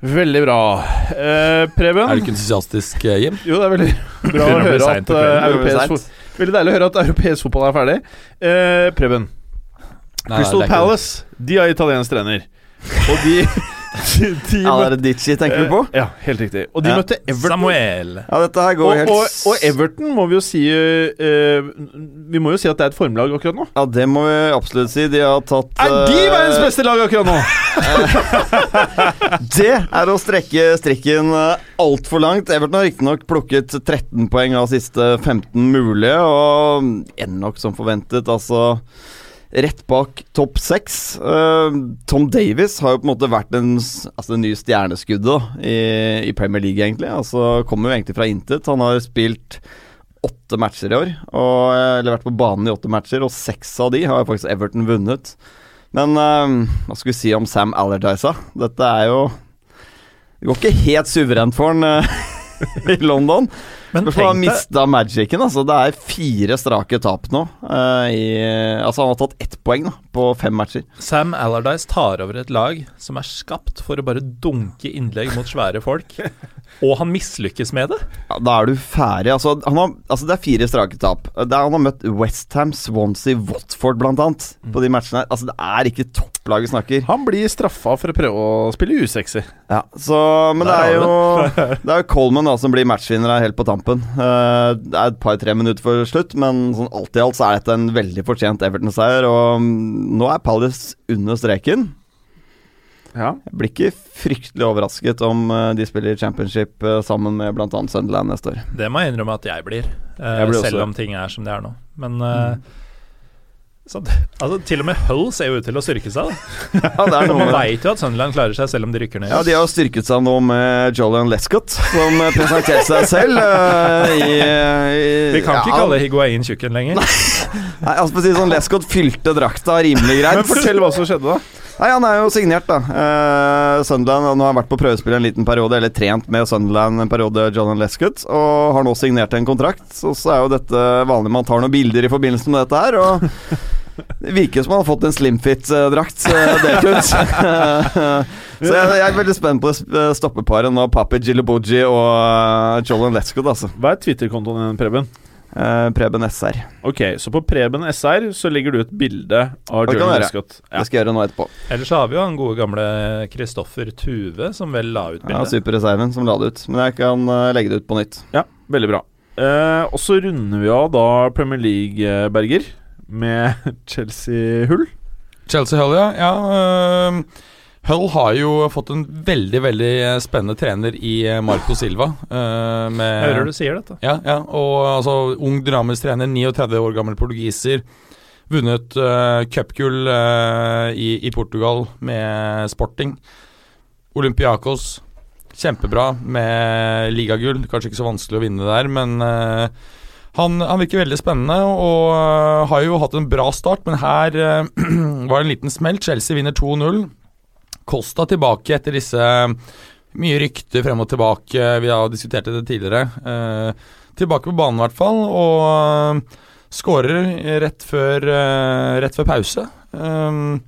Veldig bra. Eh, Preben? Er du ikke entusiastisk, eh, Jim? Jo, det er veldig bra å høre at fot- Veldig deilig å høre at europeisk fotball er ferdig. Eh, Preben. Nei, Crystal. Palace de har italiensk trener. Og de, de, det Alardici, tenker du på? Ja, helt riktig. Og de Ja. møtte Everton. Samuel. Ja, dette her går Og, helt og, og Everton må vi jo si uh, Vi må jo si at det er et formlag akkurat nå. Ja, det må vi absolutt si. De har tatt Er de eh, verdens beste lag akkurat nå?! Det er å strekke strikken uh, altfor langt. Everton har riktignok plukket 13 poeng av siste 15 mulige, og ender nok som forventet, altså rett bak topp seks. Uh, Tom Davies har jo på en måte vært den, altså den nye stjerneskuddet i, i Premier League, egentlig. Altså Kommer jo egentlig fra intet. Han har spilt åtte matcher i år, og, eh, eller vært på banen i åtte matcher, og seks av de har faktisk Everton vunnet. Men uh, hva skal vi si om Sam Allardyce? Dette er jo Det går ikke helt suverent for han uh, i London. Men om han mista magicen. Altså, det er fire strake tap nå. Uh, i, altså, han har tatt ett poeng da, på fem matcher. Sam Allardyce tar over et lag som er skapt for å bare dunke innlegg mot svære folk, og han mislykkes med det. Ja, da er du ferdig. Altså, han har, altså, det er fire strake tap. Han har møtt Westham, Swansea, Watford blant annet på de matchene. her. Altså, det er ikke topplaget snakker. Han blir straffa for å prøve å spille usexy. Ja, så, men det er jo Det er jo Coleman da som blir matchvinner helt på tampen. Eh, det er et par-tre minutter for slutt, men sånn alt i alt så er dette en veldig fortjent Everton-seier. Og mm, nå er Palace under streken. Ja. Jeg blir ikke fryktelig overrasket om eh, de spiller championship eh, sammen med bl.a. Sunderland neste år. Det må jeg innrømme at jeg blir, eh, Jeg blir selv om ting er som det er nå. Men mm. så, altså, til og med Hull ser jo ut til å styrke seg. Da. Ja, det er noe man veit jo at Sunderland klarer seg selv om de rykker ned. Ja, De har styrket seg nå med Jolian Lescott, som presenterte seg selv i, i Vi kan ikke ja, kalle Higuain tjukken lenger. Nei, altså for å si sånn, Lescott fylte drakta rimelig greit. Men fortell hva som skjedde, da. Nei, Han er jo signert, da. Uh, Sunderland og Nå har han vært på prøvespill en liten periode, eller trent med Sunderland en periode, John Lescott, og har nå signert en kontrakt. Så, så er jo dette vanlig man tar noen bilder i forbindelse med dette her, og det virker som han har fått en slimfit-drakt uh, så jeg, jeg er veldig spent på stoppeparet nå, Papi Gilliboji og Jolan Jolian Lescott, altså. Hva er Twitter-kontoen din, Preben? Eh, Preben SR. Ok, så på Preben SR så legger du et bilde av Det gjøre. Lescott. Ja. Det skal jeg gjøre nå etterpå. Ellers så har vi jo han gode gamle Kristoffer Tuve, som vel la ut bildet. Ja. Superreserven som la det ut. Men jeg kan eh, legge det ut på nytt. ja, veldig bra. Uh, og så runder vi av da Premier League, Berger, med Chelsea-hull. Chelsea Hull, ja. ja øhm, Hull har jo fått en veldig veldig spennende trener i eh, Marco Silva. Uh, med, hører du sier dette. Ja, ja, og altså ung dynamisk trener, 39 år gammel portugiser. Vunnet uh, cupgull uh, i, i Portugal med Sporting. Olympiakos, kjempebra med ligagull. Kanskje ikke så vanskelig å vinne der, men uh, han, han virker veldig spennende og har jo hatt en bra start, men her var det en liten smell. Chelsea vinner 2-0. Costa tilbake etter disse mye rykter frem og tilbake. Vi har diskutert det tidligere. Eh, tilbake på banen, i hvert fall. Og uh, skårer rett eh, rett før pause. Um,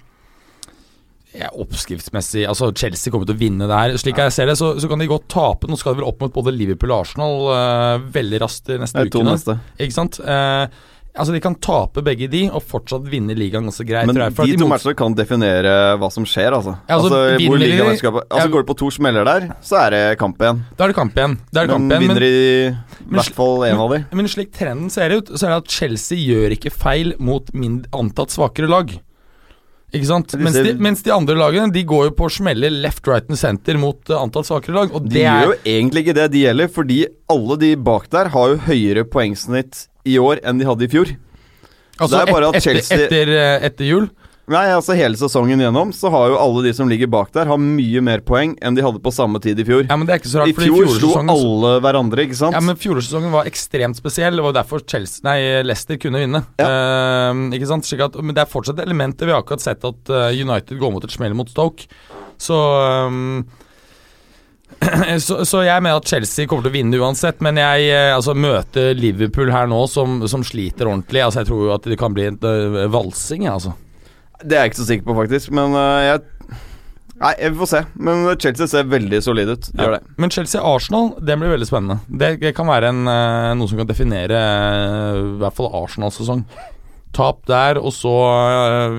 ja, oppskriftsmessig Altså, Chelsea kommer til å vinne der. Slik jeg ser det, så, så kan de godt tape. Nå skal de vel opp mot både Liverpool og Arsenal uh, veldig raskt de neste Det ukene. Ikke sant? Eh, altså, de kan tape begge de, og fortsatt vinne ligaen ganske greit. Men jeg, de to matchene kan definere hva som skjer, altså. Ja, altså, altså, hvor de- Altså, Ja. Går det på to smeller der, så er det kamp igjen. Da er det kamp igjen. Det er det Men kamp igjen vinner de i hvert fall en av de. men slik trenden ser ut, så er det at Chelsea gjør ikke feil mot mindre antatt svakere lag. Ikke sant? Mens de, mens de andre lagene De går jo på å smelle left, right and center mot antall antatt svakere lag. Og De det gjør jo egentlig ikke det de gjelder, fordi alle de bak der har jo høyere poengsnitt i år enn de hadde i fjor. altså et, etter, etter, eh, etter jul. Nei, altså hele sesongen gjennom så har jo alle de som ligger bak der, har mye mer poeng enn de hadde på samme tid i fjor. Ja, men det er ikke så rart, I fjor slo alle hverandre, ikke sant? Ja, men Fjorårssesongen var ekstremt spesiell. Det var derfor Chelsea, nei, Leicester kunne vinne. Eh, ikke sant? At, men det er fortsatt elementer. Vi har akkurat sett at eh, United går mot et smell mot Stoke. Så um så, så jeg mener at Chelsea kommer til å vinne uansett, men jeg eh, altså, møter Liverpool her nå, som, som sliter ordentlig. Altså, jeg tror jo at det kan bli en eh, valsing, altså. Det er jeg ikke så sikker på, faktisk. Men øh, jeg Nei, vi får se. Men Chelsea ser veldig solid ut. Ja. Gjør det. Men Chelsea-Arsenal, det blir veldig spennende. Det, det kan være en, eh, noe som kan definere eh, i hvert fall Arsenal-sesong. Tap der, og så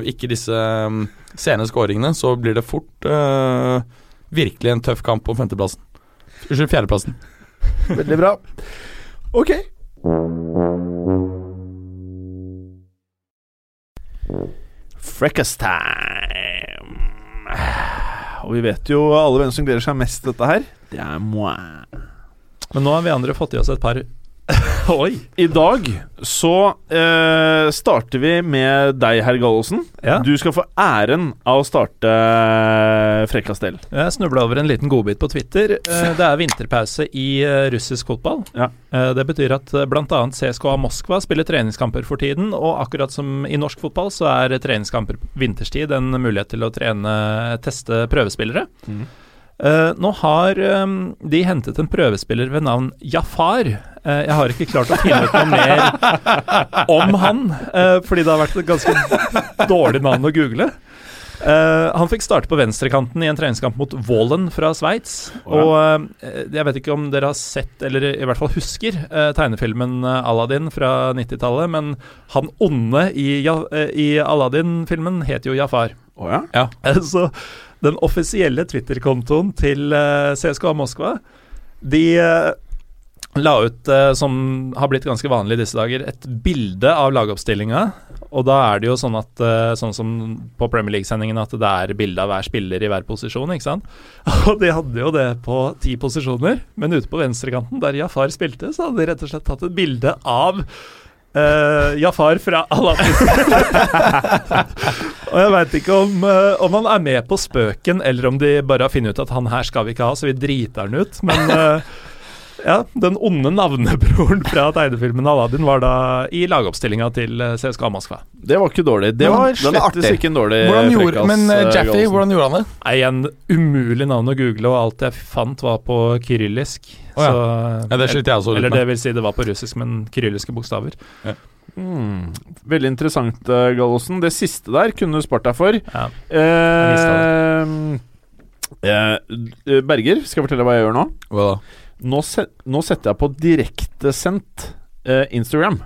ikke disse um, sene skåringene, så blir det fort uh, virkelig en tøff kamp om femteplassen. Unnskyld, fjerdeplassen. Veldig bra. Ok. Freckest time. Og vi vet jo alle hvem som gleder seg mest til dette her. Det er moi. Men nå har vi andre fått i oss et par Oi! I dag så eh, starter vi med deg, herr Gallosen. Ja. Du skal få æren av å starte Frekkastell. Jeg snubla over en liten godbit på Twitter. Eh, Det er vinterpause i eh, russisk fotball. Ja. Eh, Det betyr at eh, bl.a. CSKA Moskva spiller treningskamper for tiden, og akkurat som i norsk fotball, så er treningskamper vinterstid en mulighet til å trene, teste prøvespillere. Mhm. Eh, nå har um, de hentet en prøvespiller ved navn Jafar. Uh, jeg har ikke klart å finne ut noe mer om han, uh, fordi det har vært et ganske dårlig navn å google. Han fikk starte på venstrekanten i en treningskamp mot Wallen fra Sveits. Og jeg vet ikke om dere har sett, eller i hvert fall husker, tegnefilmen Aladdin fra 90-tallet, men han onde i, ja, i Aladdin-filmen het jo Jafar. Oh, ja? Eh, Så den offisielle Twitter-kontoen til eh, CSKA Moskva, de eh, la ut, eh, som har blitt ganske vanlig disse dager, et bilde av lagoppstillinga. Og da er det jo sånn at Sånn som på Premier League-sendingen, at det er bilde av hver spiller i hver posisjon, ikke sant. Og de hadde jo det på ti posisjoner, men ute på venstrekanten, der Jafar spilte, så hadde de rett og slett tatt et bilde av eh, Jafar fra Aladdin. Og jeg veit ikke om, uh, om han er med på spøken, eller om de bare har funnet ut at han her skal vi ikke ha, så vi driter han ut. Men eh, ja, den onde navnebroren fra tegnefilmen Aladdin var da i lagoppstillinga til eh, CSKA Moskva. Det var ikke dårlig. Det var den slettes artig. ikke en dårlig Hvordan gjorde, men Jaffe, hvordan gjorde han det? Nei, en umulig navn å google, og alt jeg fant var på kyrillisk. Oh, ja. Så, Ja, det sliter jeg også litt Eller det vil si, det var på russisk, men kyrilliske bokstaver. Mm. Veldig interessant, uh, Gallosen. Det siste der kunne du spart deg for. Ja. Eh, eh, Berger, skal jeg fortelle hva jeg gjør nå? Hva da? Nå, se, nå setter jeg på direktesendt eh, Instagram.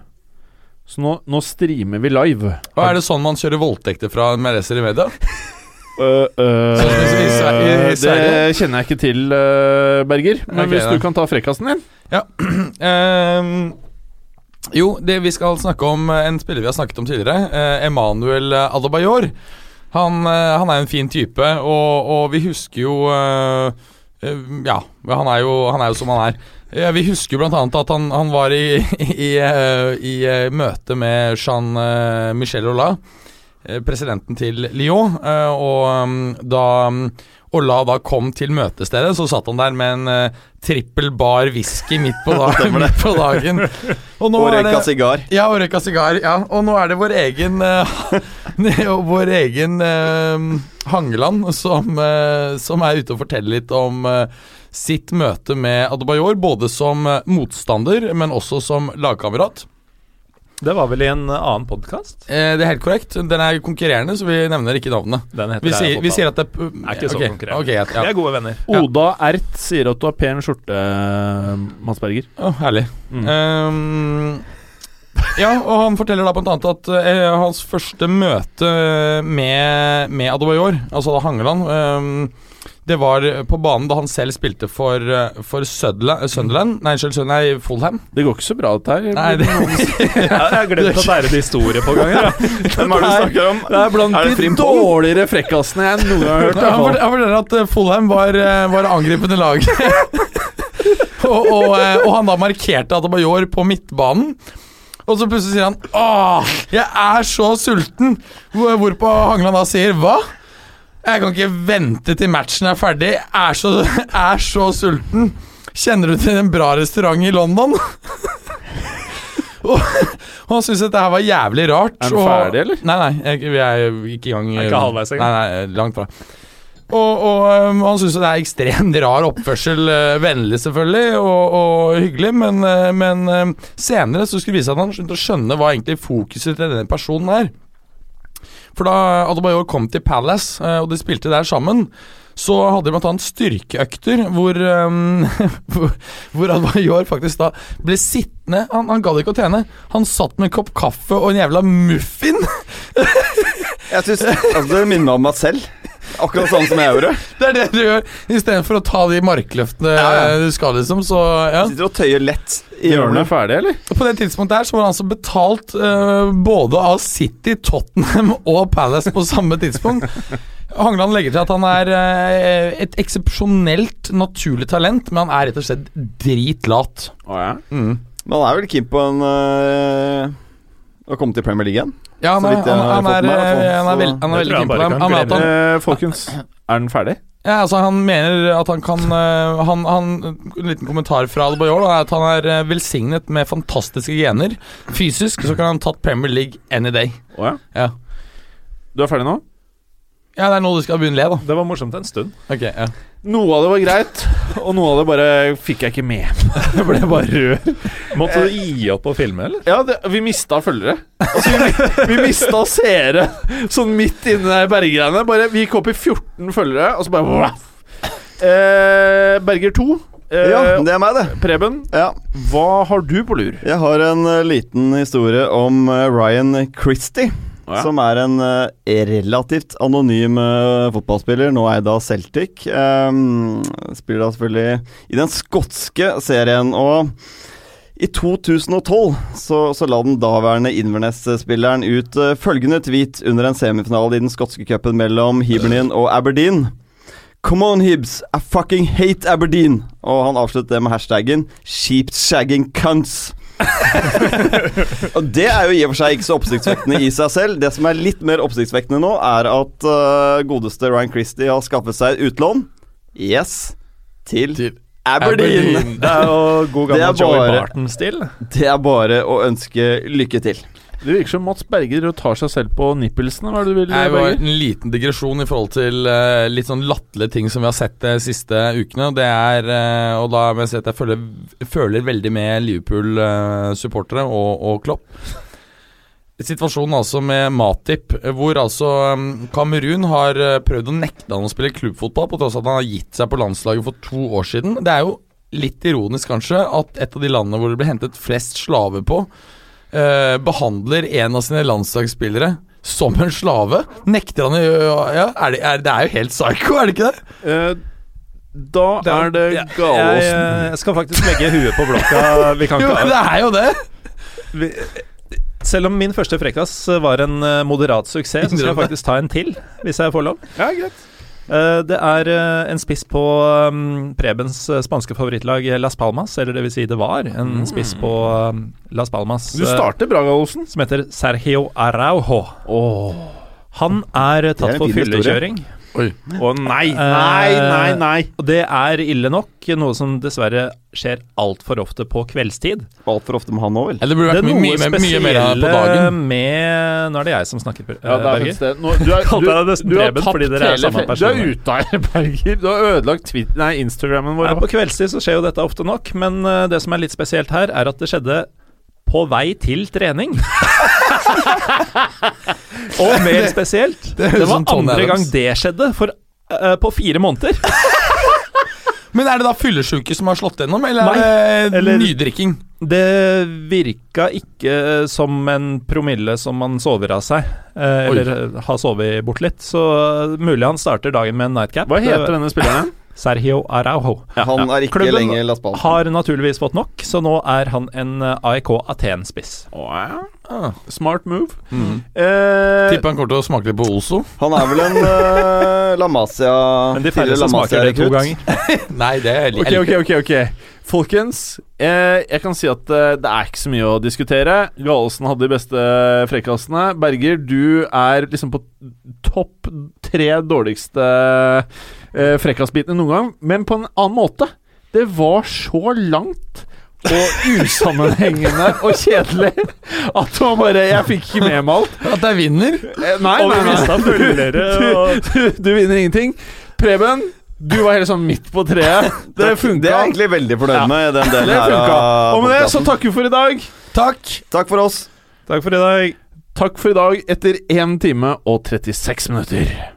Så nå, nå streamer vi live. Og Er det sånn man kjører voldtekter fra med leser i media? Uh, uh, som i i det kjenner jeg ikke til, uh, Berger. Men okay, hvis du kan ta frekkasen din Ja jo, det vi skal snakke om en spiller vi har snakket om tidligere. Emanuel Adebayor. Han, han er en fin type, og, og vi husker jo Ja, han er jo, han er jo som han er. Eh, Vi husker bl.a. at han, han var i, i, i, i eh, møte med Jean-Michel eh, presidenten til Lyon, eh, og um, da um, Ola da kom til møtestedet, så satt han der med en eh, trippel bar whisky midt på, dag, midt på dagen. Og nå Og røyka sigar. ja, og røyka sigar. Ja. Og nå er det vår egen eh, Vår egen eh, Hangeland som, eh, som er ute og forteller litt om eh, sitt møte med Adebayor, både som eh, motstander, men også som lagkamerat. Det var vel i en annen podkast? Eh, det er helt korrekt. Den er konkurrerende, så vi nevner ikke navnet. Den heter Vi sier, vi sier at det Er ikke så okay. konkurrerende. Okay, ja. Vi er gode venner. Ja. Oda Ert sier at du har pen skjorte, Mads Berger. Oh, herlig. Mm. Um, ja, og han forteller da blant annet at eh, hans første møte med, med Adebayor, altså da Hangeland ehm, Det var på banen da han selv spilte for, eh, for Sutherland, Sunderland Nei, unnskyld, nei, Fulham. Det går ikke så bra, dette her. Nei, det, Jeg har glemt at det er en historie på gang her. Hvem er det du snakker om? Det er blant Er det de dårligere frekkasene jeg noen gang har hørt. Jeg forteller- at eh, Fulham var, eh, var angripende lag. og, og, eh, og han da markerte Adebayor på midtbanen. Og så plutselig sier han Åh, jeg er så sulten! Hvor- Hvorpå Hangland da sier Hva? Jeg kan ikke vente til matchen er ferdig. Jeg er så, er så sulten. Kjenner du til en bra restaurant i London? og, og han syntes dette her var jævlig rart. Er den ferdig, eller? Nei, nei, jeg, vi er ikke i gang. Er ikke halvveis engang? Nei, nei, langt fra. Og, og um, han syns det er ekstremt rar oppførsel. Uh, vennlig, selvfølgelig, og, og hyggelig, men, uh, men uh, senere så skulle det vise seg at han begynte å skjønne hva egentlig fokuset til denne personen er. For da Adebayor kom til Palace, eh, og de spilte der sammen, så hadde de bl.a. styrkeøkter hvor, um, hvor Adebayor faktisk da ble sittende Han, han gadd ikke å trene. Han satt med en kopp kaffe og en jævla muffin Jeg synes, altså, Det minner om meg selv. Akkurat sånn som jeg gjorde. Det er det du gjør, istedenfor å ta de markløftene Ja, ja. du skal, liksom. Så ja. Sitter og tøyer lett i Hjørnet er ferdig, eller? På det tidspunktet her så var han altså betalt uh, både av City, Tottenham og Palace på samme tidspunkt. Hangeland legger til at han er uh, et eksepsjonelt naturlig talent, men han er rett og slett dritlat. Å ja. Mm. Men han er vel keen på en uh, Å komme til Premier League igjen? Ja, han er, han, han er, eh, han er, veld, han er veldig keen på dem. Han, at han, Eh, folkens, er den ferdig? ja, altså, han mener at han kan eh, han, han, En liten kommentar fra Adebayor er at han er velsignet med fantastiske gener. Fysisk så kan han tatt Premier League any day. Oh, ja. Ja. Du er ferdig nå? Ja, det er nå du skal begynne å le, da. Det var morsomt en stund. Ok, ja Noe av det var greit, og noe av det bare fikk jeg ikke med. Jeg ble bare rød. Måtte du gi opp å filme, eller? Ja, det, vi mista følgere. Altså, vi, vi mista seere sånn midt inni i berggreiene. Bare, vi gikk opp i 14 følgere, og så bare eh, Berger 2. Eh, Ja, det er meg, det. Preben, Ja. hva har du på lur? Jeg har en øh, liten historie om øh, Ryan Christie. Ja. Som er en uh, relativt anonym uh, fotballspiller, nå eid av Celtic. Um, spiller da selvfølgelig i den skotske serien. Og i 2012 så, så la den daværende Inverness-spilleren ut uh, følgende tweet under en semifinale i den skotske cupen mellom Hibernian og Aberdeen. Come on, Hibs. I fucking hate Aberdeen. Og han avsluttet det med hashtaggen sheepshagging cunts. og det er jo i og for seg ikke så oppsiktsvekkende i seg selv. Det som er litt mer oppsiktsvekkende nå, er at uh, godeste Ryan Christie har skaffet seg utlån. Yes. Til, Til Aberdeen. Aberdeen. Det er jo god gammel Joey Barton-stil. Det er bare å ønske lykke til. Det virker som Mats Berger tar seg selv på nippelsene. Hva er det du vil, Det var en liten digresjon i forhold til uh, litt sånn latterlige ting som vi har sett de siste ukene. Det er uh, Og da må jeg si at jeg føler, føler veldig med Liverpool-supportere og, og Klopp. Situasjonen altså med Matip, hvor altså Kamerun har eh, prøvd å nekte han å spille klubbfotball, på tross av at han har gitt seg på landslaget for to år siden. Det er jo litt ironisk kanskje, at et av de landene hvor det ble hentet flest slaver på, eh, behandler en av sine landslagsspillere som en slave. Nekter han å ja, er det, er, det er jo helt psycho, er det ikke det? Eh, da er det Jeg, Galåsen. jeg skal faktisk legge huet på blokka. Vi kan Jo, det er jo det! vi, Selv om min første frekkas var en eh, moderat suksess, så skal jeg faktisk ta en til, hvis jeg får lov. Ja, greit. Eh, Det er eh, en spiss på um, Prebens eh, spanske favorittlag Las Palmas, eller det vil si det var en spiss på um, Las Palmas Du starter bra, Olsen. som heter Sergio Araujo. Han er tatt er for fyllekjøring. historie. Fyllekjøring. Å nei, nei, nei, nei. Og det er ille nok, noe som dessverre skjer altfor ofte på kveldstid. Altfor ofte med han òg, vel. Eller det burde Det er vært noe mye, mye, mye mer på dagen. med Nå er det jeg som snakker, eh, Ja, er Berger. Nå, du, er, du, nesten du har tatt tapt er hele. Du er ute her, Berger. Du har ødelagt Twitter, nei, Instagrammen vår. Ja, på kveldstid så skjer jo dette ofte nok, men eh, det som er litt spesielt her, er at det skjedde på vei til trening. Og mer spesielt, det det, det var andre gang det skjedde, for uh, på fire måneder. Men er det da fyllesyke som har slått gjennom, eller Nei, er det eller- nydrikking? Det virka ikke som en promille som man sover av seg, eller Oi. eller eh, har sovet bort litt. Så eh, mulig han starter dagen med en nightcap. Hva heter denne spilleren? Sergio Araujo. Han er ikke Klubben lenger Las Palmas. Har naturligvis fått nok, så nå er han en eh, AIK Aten-spiss. Oh, ja. Ah. Smart move. Mm. Eh, Tipper han kommer til å smake litt på Oso. Han er vel en uh, La Masia Men de færreste La smaker det to ganger. Nei, det er Ok, ok, ok, ok Folkens, eh, jeg kan si at eh, det er ikke så mye å diskutere. Galesen hadde de beste frekkasene. Berger, du er liksom på topp tre dårligste eh, frekkasbitene noen gang, men på en annen måte. Det var så langt og usammenhengende og kjedelig at det var bare Jeg fikk ikke med meg alt. At jeg vinner? Eh, Nei, Og nei, mista følgere. Du, du, du vinner ingenting. Preben, du var helt sånn midt på treet. Det funka. Det er jeg egentlig veldig fornøyd Ja. den delen Det her av Og med det så takker vi for i dag. Takk. Takk for oss. takk for i dag. Takk for i dag etter 1 time og 36 minutter.